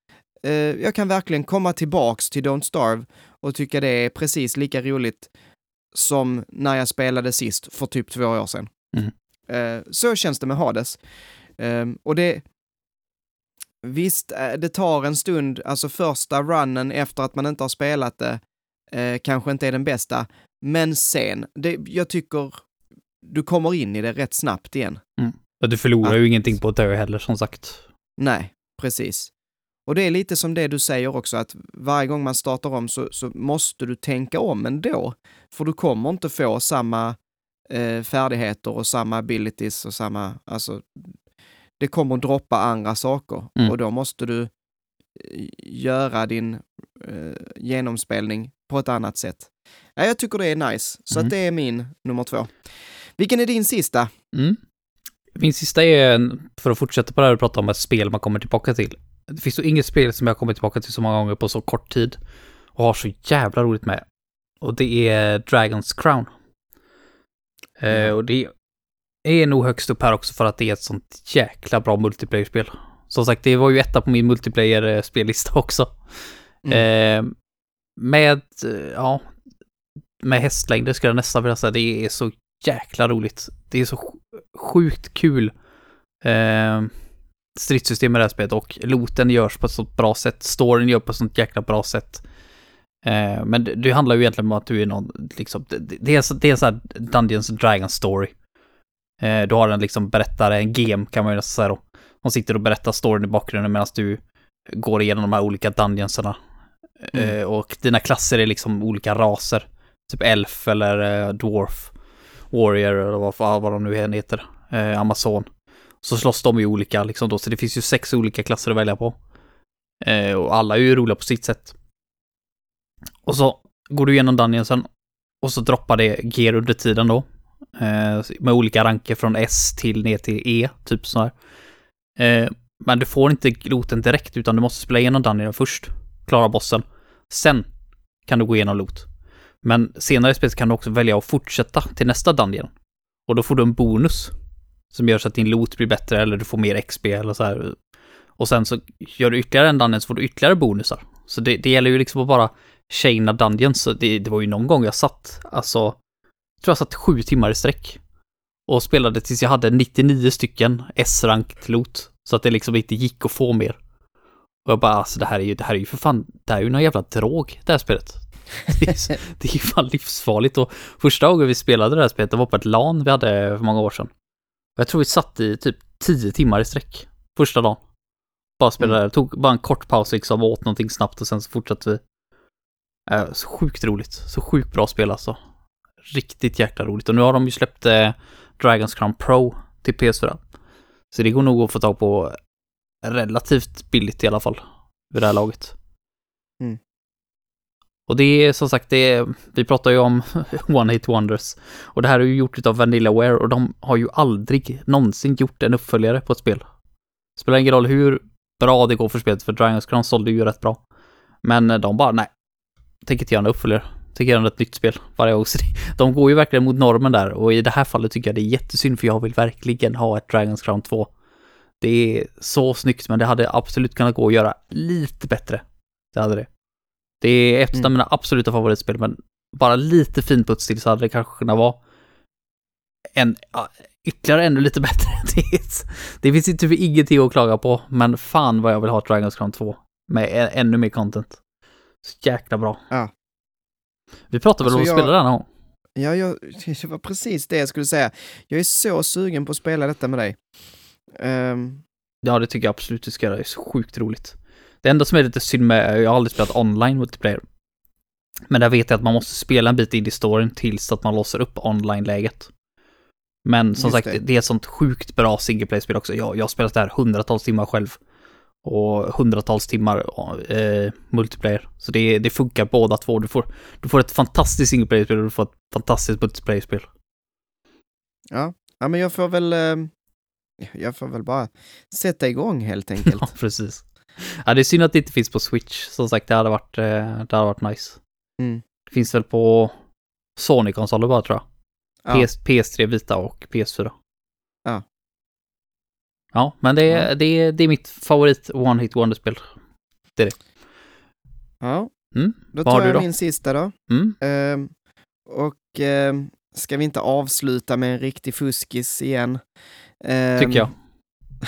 eh, jag kan verkligen komma tillbaks till Don't Starve och tycka det är precis lika roligt som när jag spelade sist för typ två år sedan. Mm. Eh, så känns det med Hades. Ehm, och det, visst, eh, det tar en stund, alltså första runnen efter att man inte har spelat det eh, kanske inte är den bästa, men sen, det, jag tycker du kommer in i det rätt snabbt igen. Ja, Du förlorar Att- ju ingenting på dö heller som sagt. Nej, precis. Och det är lite som det du säger också, att varje gång man startar om så, så måste du tänka om ändå. För du kommer inte få samma eh, färdigheter och samma abilities och samma, alltså, det kommer att droppa andra saker Mm. och då måste du eh, göra din eh, genomspelning på ett annat sätt. Ja, jag tycker det är nice, så Mm. att det är min nummer två. Vilken är din sista? Mm. Min sista är, för att fortsätta på det här och prata om ett spel man kommer tillbaka till. Det finns ju inget spel som jag kommer tillbaka till så många gånger på så kort tid och har så jävla roligt med. Och det är Dragon's Crown. Eh, Ja. och det är nog högst upp här också för att det är ett sånt jäkla bra multiplayer-spel. Som sagt, det var ju etta på min multiplayer-spellista också. Eh, med, eh, ja, med hästlängder skulle jag nästan vilja säga. Det är så jäkla roligt. Det är så sj- sjukt kul eh, stridssystem i det här spelet och looten görs på ett sånt bra sätt. Storyn gör på ett sånt jäkla bra sätt. Eh, men det, det handlar ju egentligen om att du är någon, liksom, det, det är, så- det är en sån här Dungeons and Dragons story. Eh, du har en liksom berättare, en game kan man ju nästan säga då. Som sitter och berättar storyn i bakgrunden medan du går igenom de här olika dungeonsarna. Mm. Eh, och dina klasser är liksom olika raser. Typ elf eller eh, dwarf. Warrior eller vad, fan- vad de nu än heter. Eh, Amazon. Så slåss de i olika liksom då, så det finns ju sex olika klasser att välja på. Eh, och alla är ju roliga på sitt sätt. Och så går du igenom dungeonsen och så droppar det gear under tiden då. Eh, med olika ranker från S till ner till E, typ så här. Eh, men du får inte looten direkt utan du måste spela igenom dungeonen först. Klara bossen. Sen kan du gå igenom loot. Men senare i spelet kan du också välja att fortsätta till nästa dungeon. Och då får du en bonus som gör så att din loot blir bättre eller du får mer XP eller så här. Och sen så gör du ytterligare en dungeon så får du ytterligare bonusar. Så det, det gäller ju liksom att bara chaina dungeons. Så det, det var ju någon gång jag satt, alltså, jag tror jag satt sju timmar i sträck. Och spelade tills jag hade 99 stycken S-rankt loot. Så att det liksom inte gick att få mer. Och jag bara, alltså det här är ju, det här är ju för fan, det här är ju någon jävla drog, det här spelet. [LAUGHS] Det är, det är fan livsfarligt och första gången vi spelade det här spelet, det var på ett LAN vi hade för många år sedan. Jag tror vi satt i typ 10 timmar i sträck första dagen. Bara spelade, Mm. tog bara en kort paus liksom, åt någonting snabbt och sen så fortsatte vi. Eh, så sjukt roligt, så sjukt bra spel alltså. Riktigt jäkla roligt och nu har de ju släppt eh, Dragon's Crown Pro till PS4. Så det går nog att få tag på relativt billigt i alla fall. Vid det här laget. Och det är som sagt, det är, vi pratar ju om [LAUGHS] One Hit Wonders. Och det här är ju gjort av Vanillaware och de har ju aldrig någonsin gjort en uppföljare på ett spel. Spelar ingen roll hur bra det går för spelet, för Dragon's Crown sålde ju rätt bra. Men eh, de bara, nej. Tänker inte göra en uppföljare. Tänker göra ett nytt spel varje gång. [LAUGHS] Så de går ju verkligen mot normen där och i det här fallet tycker jag det är jättesynd för jag vill verkligen ha ett Dragon's Crown 2. Det är så snyggt men det hade absolut kunnat gå att göra lite bättre. Det hade det. Det är ett av Mm. mina absoluta favoritspel men bara lite finputs till så hade det kanske kunnat vara en, ytterligare ännu lite [LAUGHS] bättre. Det, det finns ju typ ingenting att klaga på men fan vad jag vill ha Dragon's Crown 2 med ännu mer content. Så jäkla bra. Ja. Vi pratade väl om Alltså, att spela den någon? Ja, jag, [LAUGHS] det var precis det jag skulle säga. Jag är så sugen på att spela detta med dig. Ehm, Ja, det tycker jag absolut du ska göra. Det är så sjukt roligt. Det enda som är lite synd med, jag har aldrig spelat online multiplayer. Men där vet jag att man måste spela en bit in i storyn tills att man låser upp online-läget. Men som Just sagt, det. det. är ett sånt sjukt bra single play-spel också. Jag, jag har spelat det här hundratals timmar själv. Och hundratals timmar eh, multiplayer. Så det, det funkar båda två. Du får, du får ett fantastiskt single play-spel och du får ett fantastiskt multiplayer-spel. ja. ja, men jag får väl... ehm, jag får väl bara sätta igång helt enkelt. [LAUGHS] Ja, precis. Ja, det är synd att det inte finns på Switch. Som sagt, det hade varit, eh, det hade varit nice. Mm. Det finns väl på Sony-konsoler bara tror jag. Ja. PS, PS3 Vita och PS4. Ja. Ja, men det, är- Ja. det, är- det är mitt favorit One Hit Wonder-spel. ja. Mm. Då tar du jag då? min sista då. Mm. Ehm, och ehm, ska vi inte avsluta med en riktig fuskis igen? Ehm, Tycker jag.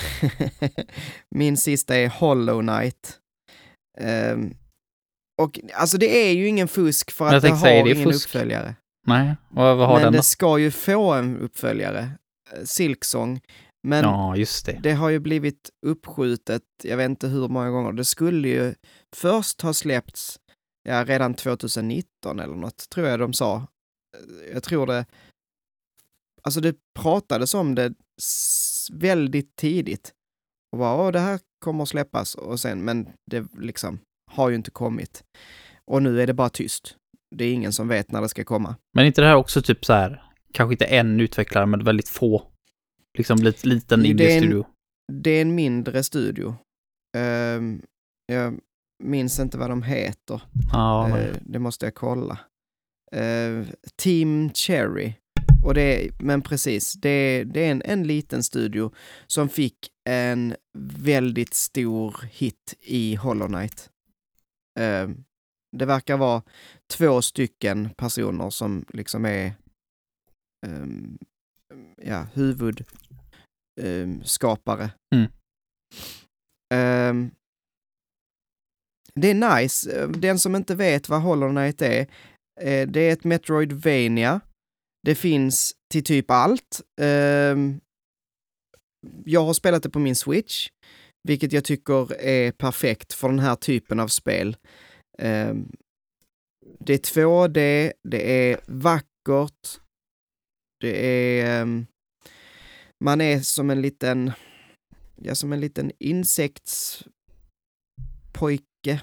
[LAUGHS] Min sista är Hollow Knight. Ehm, och alltså det är ju ingen fusk för att det tänkte säga, har det ingen fusk. uppföljare. Nej, vad, vad har Men den då? det ska ju få en uppföljare, eh, Silksong. Men Ja, just det. det har ju blivit uppskjutet, jag vet inte hur många gånger. Det skulle ju först ha släppts, ja redan 2019 eller något, tror jag de sa. Eh, Jag tror det, alltså det pratades om det väldigt tidigt. Och bara, det här kommer att släppas och sen, men det liksom har ju inte kommit. Och nu är det bara tyst. Det är ingen som vet när det ska komma. Men inte det här också typ så här, kanske inte en utvecklare, men väldigt få. Liksom lite liten är indie-studio. Det är en mindre studio. Ehm, jag minns inte vad de heter. Nej. Eh, det måste jag kolla. Eh, Team Cherry. Och det men precis, det är, det är en, en liten studio som fick en väldigt stor hit i Hollow Knight. Eh, det verkar vara två stycken personer som liksom är ehm, ja, huvudskapare. Mm. Ehm, det är nice. Eh, Den som inte vet vad Hollow Knight är, eh, det är ett Metroidvania. Det finns till typ allt. Ehm, jag har spelat det på min Switch, vilket jag tycker är perfekt för den här typen av spel. Ehm, det är 2D, det är vackert, det är... Ehm, man är som en liten, ja som en liten insektspojke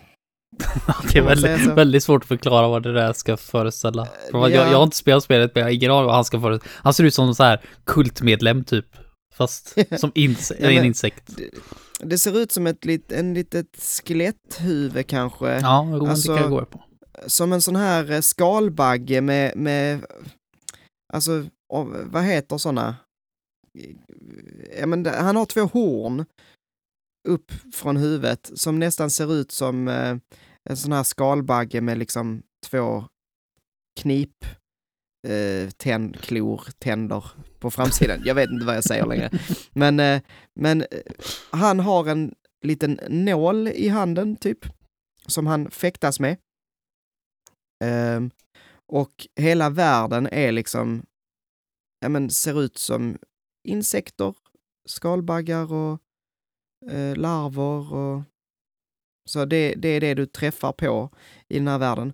det är väldigt, väldigt svårt att förklara vad det där ska föreställa. Jag, ja. jag har inte spelat spelet, men jag har ingen aning vad han ska föreställa. Han ser ut som en så här kultmedlem typ. Fast [LAUGHS] som ins- Ja, men- en insekt. Det ser ut som ett lit, en litet skeletthuvud kanske. Ja, jo, Alltså- det kan jag gå på. Som en sån här eh, skalbagge med, med alltså vad heter sådana? Ja, men det, han har två horn upp från huvudet som nästan ser ut som eh, en sån här skalbagge med liksom två knip eh, tänd, klor, tänder på framsidan. Jag vet inte vad jag säger längre. Men, eh, men eh, han har en liten nål i handen, typ, som han fäktas med. Eh, och hela världen är liksom, ja men ser ut som insekter, skalbaggar och eh, larver och så det, det är det du träffar på i den här världen.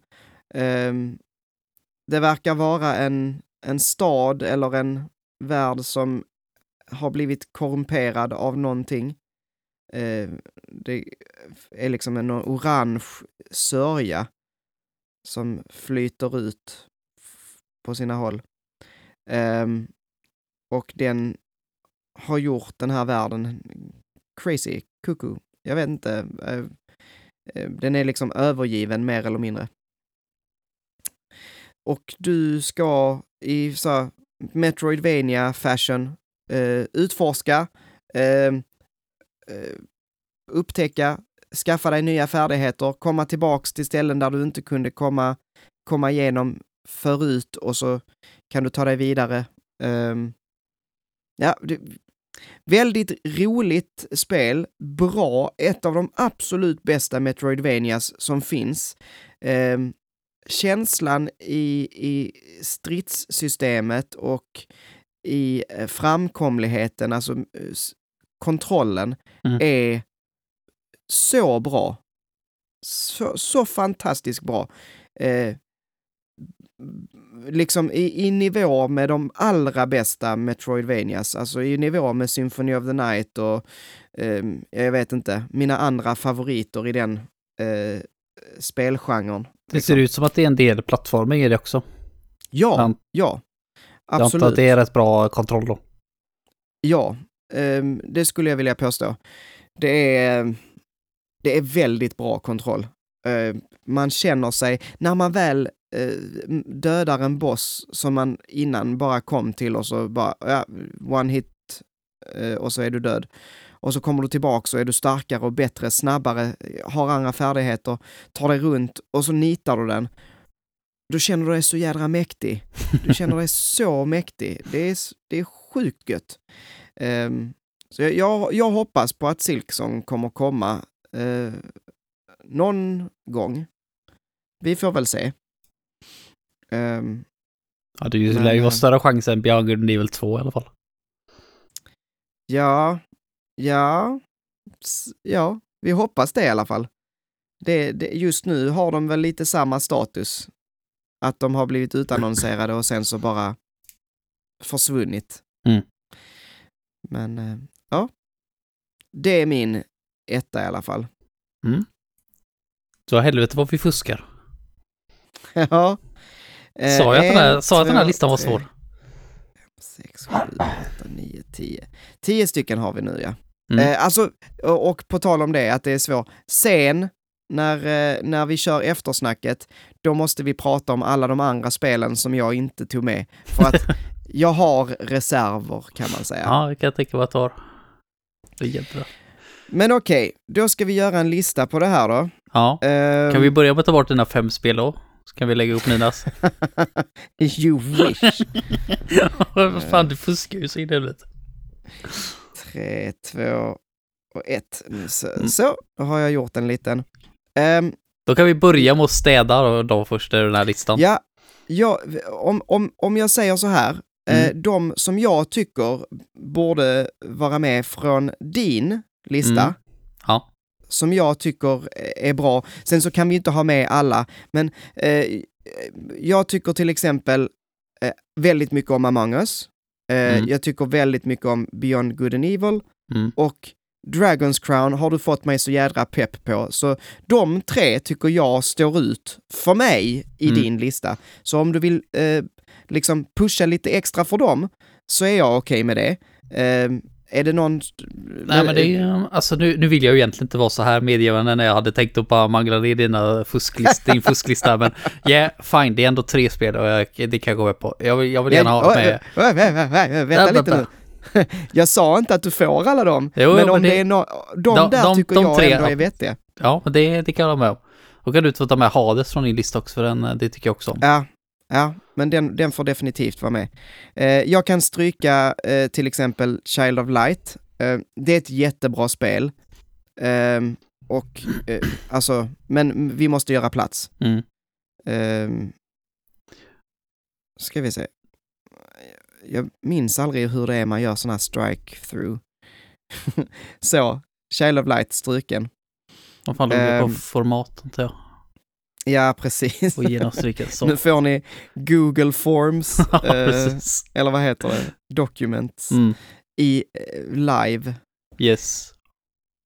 Ehm, det verkar vara en, en stad eller en värld som har blivit korrumperad av någonting. Eh, det är liksom en orange sörja som flyter ut på sina håll. Ehm, och den har gjort den här världen crazy, kuku. Jag vet inte. Eh, eh, den är liksom övergiven mer eller mindre. Och du ska i så här Metroidvania fashion eh, utforska, ehm, eh, upptäcka, skaffa dig nya färdigheter, komma tillbaks till ställen där du inte kunde komma, komma igenom förut och så kan du ta dig vidare. Eh, ja, det, väldigt roligt spel, bra, ett av de absolut bästa Metroidvanias som finns. Ehm, känslan i, i stridssystemet och i eh, framkomligheten, alltså eh, kontrollen, Mm. är så bra. Så, så fantastiskt bra. Eh, liksom i, i nivå med de allra bästa Metroidvanias, alltså i nivå med Symphony of the Night och eh, jag vet inte, mina andra favoriter i den eh, spelgenren. Det ser ut som att det är en del plattforming i det också. Ja, Ant- ja. Jag antar Absolut. att det är rätt bra kontroll då. Ja, ehm, det skulle jag vilja påstå. Det är, det är väldigt bra kontroll. Eh, man känner sig, när man väl eh, dödar en boss som man innan bara kom till och så bara, ja, one hit eh, och så är du död. Och så kommer du tillbaka och är du starkare och bättre, snabbare, har andra färdigheter, tar dig runt och så nitar du den. Då känner du dig så jädra mäktig. Du känner dig [LAUGHS] så mäktig. Det är, det är sjukt gött. Ehm, så jag, jag, jag hoppas på att Silksong kommer komma eh, någon gång. Vi får väl se. Ehm, Ja, det lär ju vara eh, större chans än Beyond Good Evil 2 i alla fall. ja, ja, ja, vi hoppas det i alla fall. Det, det, just nu har de väl lite samma status. Att de har blivit utannonserade och sen så bara försvunnit. Mm. Men eh, ja, det är min etta i alla fall. Så helvete vad vi fuskar. [LAUGHS] Ja. Eh, Sa jag att den här, sa jag att den här listan var svår? sex, sju, åtta, nio, tio. Tio stycken har vi nu ja. Mm. Eh, alltså, och, och på tal om det, att det är svårt. Sen, när, eh, när vi kör eftersnacket, då måste vi prata om alla de andra spelen som jag inte tog med. För att [LAUGHS] jag har reserver kan man säga. Ja, det kan jag tänka mig att jag tar. Det är jättebra. Men okej, då ska vi göra en lista på det här då. Ja, Ehm, kan vi börja med att ta bort dina fem spel då? Så kan vi lägga upp minas. [LAUGHS] you wish. [LAUGHS] Vad fan, du fuskar ju så in i helvete. Tre, två och ett. Så, Mm. så då har jag gjort en liten. Ehm, Då kan vi börja med att städa då, då först i den här listan. ja, ja, om, om, om jag säger så här. Eh, Mm. de som jag tycker borde vara med från din lista, Mm. Som jag tycker är bra. Sen så kan vi inte ha med alla, men eh, jag tycker till exempel eh, väldigt mycket om Among Us. Eh, Mm. Jag tycker väldigt mycket om Beyond Good and Evil Mm. och Dragon's Crown har du fått mig så jädra pepp på. Så de tre tycker jag står ut för mig i Mm. din lista. Så om du vill eh, liksom pusha lite extra för dem så är jag okej med det. Eh, är det någon... Nej men det är alltså nu, nu vill jag ju egentligen inte vara så här medgivande när jag hade tänkt att bara mangla ner dina fusklist, din fusklista, [LAUGHS] men yeah, fine, det är ändå tre spel och jag, det kan jag gå med på. Jag vill, jag vill gärna ha med... Vänta lite nu. Jag sa inte att du får alla dem, Jo, men men om det, det- är no, de, de- där de- tycker de jag tre, ändå ja. är vettiga. Ja, det, det kan jag hålla med om. Och kan du få ta med Hades från din lista också, för den, det tycker jag också om. Ja, ja men den, den får definitivt vara med. Eh, jag kan stryka eh, till exempel Child of Light. Eh, det är ett jättebra spel. Eh, och eh, alltså, men vi måste göra plats. Mm. Eh, ska vi se. Jag minns aldrig hur det är man gör sådana här strike-through. [LAUGHS] Så, Child of Light struken. Vad fan låg det på Ehm. format, antar jag? Ja, precis. Och genomstryket [LAUGHS] så. Nu får ni Google Forms, [LAUGHS] eh, eller vad heter det, Documents, Mm. i eh, live. Yes.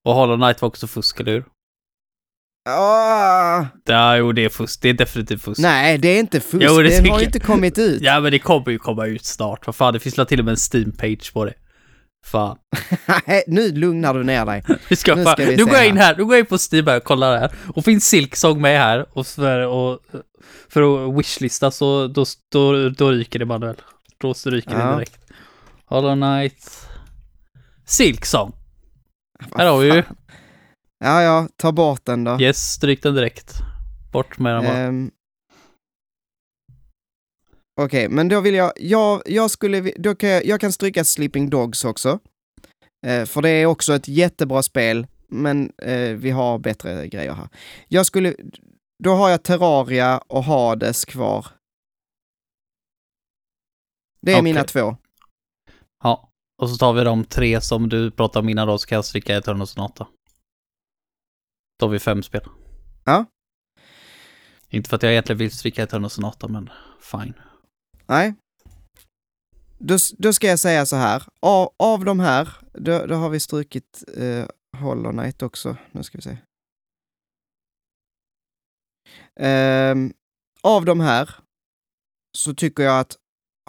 Och Hollow Knight var också fusk, eller hur? Ah, Ja, jo, det är fusk. Det är definitivt fusk. nej, det är inte fusk, Jo, det den har ju inte kommit ut. Ja, men det kommer ju komma ut snart. Vad fan, det finns till och med en Steam-page på det. Fan. Nej, nu lugnar du ner dig. [LAUGHS] Vi ska, Nu ska vi nu går jag in här. nu går jag in på Steam och kollar här. Och finns Silksong med här. Och för, och, för att wishlista så då, då, då ryker det manuellt. Då ryker Ja. det direkt. Hollow Knight. Silksong. Vad Här har vi ju. Ja, ja, ta bort den då. Yes, stryk den direkt. Bort med den bara. Ehm. Okej, men då vill jag, jag, jag skulle, då kan jag, jag kan stryka Sleeping Dogs också. Eh, för det är också ett jättebra spel, men eh, vi har bättre grejer här. Jag skulle, då har jag Terraria och Hades kvar. Det är Okej. mina två. Ja. Och så tar vi de tre som du pratade om innan då, så kan jag stryka Eternal Sonata. Då har vi fem spel. Ja. Inte för att jag egentligen vill stryka Eternal Sonata, men fine. Nej. Då, då ska jag säga så här, av, av de här, då, då har vi strukit eh, Hollow Knight också. Nu ska vi se. Ehm, av de här så tycker jag att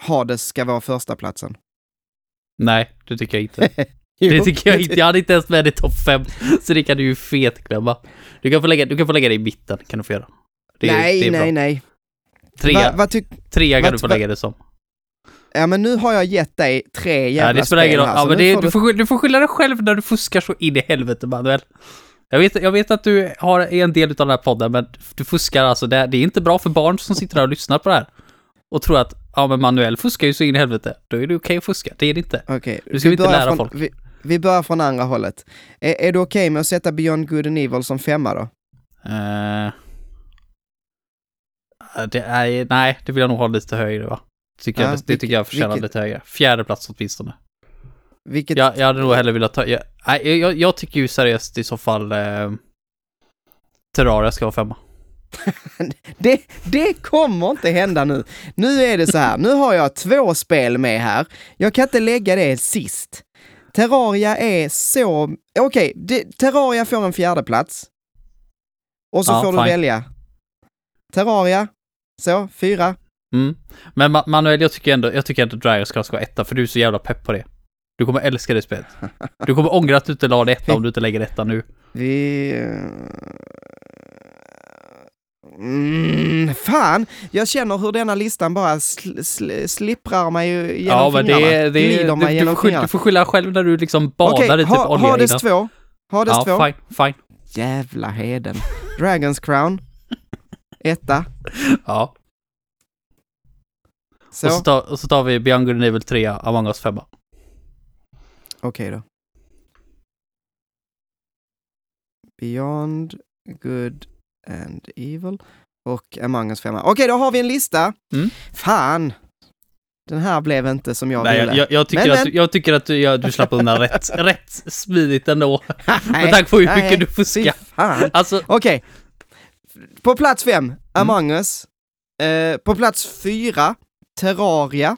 Hades ska vara första platsen. Nej, det tycker jag inte. [LAUGHS] Det tycker jag inte. Jag hade inte ens med det i topp fem. Så det kan du ju fetglömma. Du kan få lägga, du kan få lägga det i mitten, kan du få göra. Det, nej, det nej, nej. Trea, Va, tyck- trea kan vad- du få lägga det som. ja, men nu har jag gett dig tre jävla Ja, spel här, Ja, så men det, får du, får, du får skylla dig själv när du fuskar så in i helvete, Manuel. Jag vet, jag vet att du har en del av den här podden, men du fuskar alltså. Det, det är inte bra för barn som sitter där och lyssnar på det här. Och tror att, ja men Manuel fuskar ju så in i helvete. Då är det okej att fuska. Det är det inte. Okej, Du ska vi inte lära från, folk. Vi, vi börjar från andra hållet. Är, är du okej med att sätta Beyond Good and Evil som femma då? Eh, det är, nej, det vill jag nog ha lite högre va? Tycker Ja, jag, det vilk- tycker jag förtjänar vilket- lite högre. Fjärde plats åtminstone. Vilket, Jag, jag hade nog hellre velat ta... Jag, nej, jag, jag tycker ju seriöst i så fall... Eh, Terraria ska vara femma. [LAUGHS] det, det kommer inte hända nu. Nu är det så här, nu har jag två spel med här. Jag kan inte lägga det sist. Terraria är så... Okej, det- Terraria får en fjärde plats. Och så Ja, får du fine. välja. Terraria, så, fyra. Mm. Men Ma- Manuel, jag tycker ändå, jag tycker ändå Dragon ska vara etta, för du är så jävla pepp på det. Du kommer älska det spelet. Du kommer ångra att du inte la det etta om du inte lägger etta nu. Vi... Mm, fan, jag känner hur denna listan bara sl sl slipprar mig genom Ja, men fingrarna. det, det, Glider mig du, genom fingrarna. du får skylla själv när du liksom badar Okej, i typ ha, olja Hades innan. 2. Hades Ja, 2. fine, fine. Jävla heden. Dragons Crown. Etta. Ja. Så, Och, så tar, och så tar vi Beyond Good and Evil 3, Among Us 5. okej då. Beyond Good and Evil och Among Us 5. Okej, då har vi en lista. Mm. Fan! Den här blev inte som jag Nej, ville. jag, jag, jag, tycker Men, att, men- du- jag tycker att du, ja, du slapp undan rätt, [LAUGHS] rätt smidigt ändå. Nej, Med tanke på hur nej, mycket du fuskar. Alltså, Okej. På plats fem, Mm. Among Us. Eh, på plats fyra, Terraria.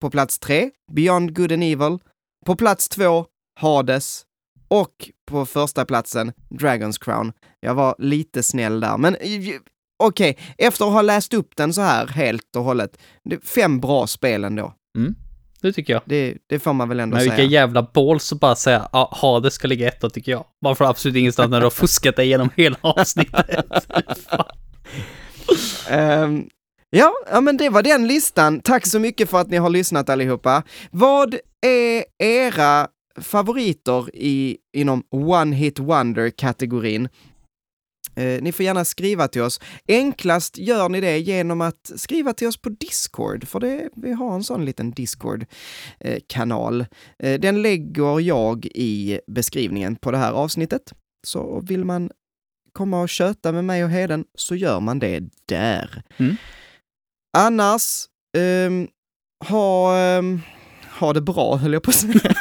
På plats tre, Beyond Good and Evil. På plats två, Hades. Och på första platsen, Dragons Crown. Jag var lite snäll där, men okej, efter att ha läst upp den så här helt och hållet, fem bra spel ändå. Det tycker jag. Det, det får man väl ändå Men vilka säga. jävla balls att bara säga ja, Hades ska ligga etta tycker jag. Bara för absolut ingenstans när du har fuskat dig igenom hela [LAUGHS] avsnittet. Ehm, ja, ja, men det var den listan. Tack så mycket för att ni har lyssnat allihopa. Vad är era favoriter i, inom One Hit Wonder-kategorin? Eh, ni får gärna skriva till oss. Enklast gör ni det genom att skriva till oss på Discord, för det, vi har en sån liten Discord-kanal. Eh, den lägger jag i beskrivningen på det här avsnittet. Så vill man komma och köta med mig och Heden så gör man det där. Mm. Annars, ehm, ha, ehm, ha det bra höll jag på att säga.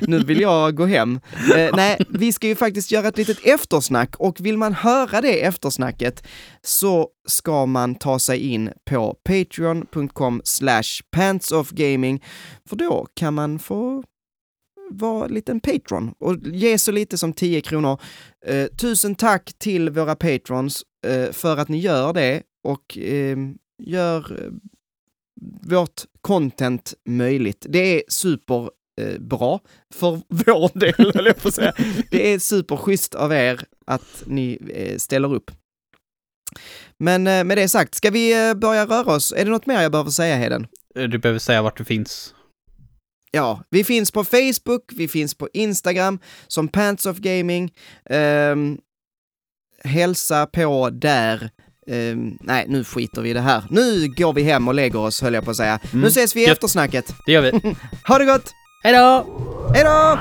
[LAUGHS] nu vill jag gå hem. Eh, nej, vi ska ju faktiskt göra ett litet eftersnack och vill man höra det eftersnacket så ska man ta sig in på patreon.com slash pantsofgaming för då kan man få vara en liten patron och ge så lite som 10 kronor. Eh, tusen tack till våra patrons eh, för att ni gör det och eh, gör vårt content möjligt. Det är super eh, bra för [LAUGHS] vår del, höll jag på att säga. Det är superschysst av er att ni eh, ställer upp. Men eh, med det sagt, ska vi börja röra oss? Är det något mer jag behöver säga, Heden? Du behöver säga vart du finns. Ja, vi finns på Facebook, vi finns på Instagram som Pants of Gaming. Ehm, hälsa på där. Ehm, nej, nu skiter vi i det här. Nu går vi hem och lägger oss, höll jag på att säga. Nu ses vi i eftersnacket. Det gör vi. [LAUGHS] Ha det gott! Hej då! Hej då!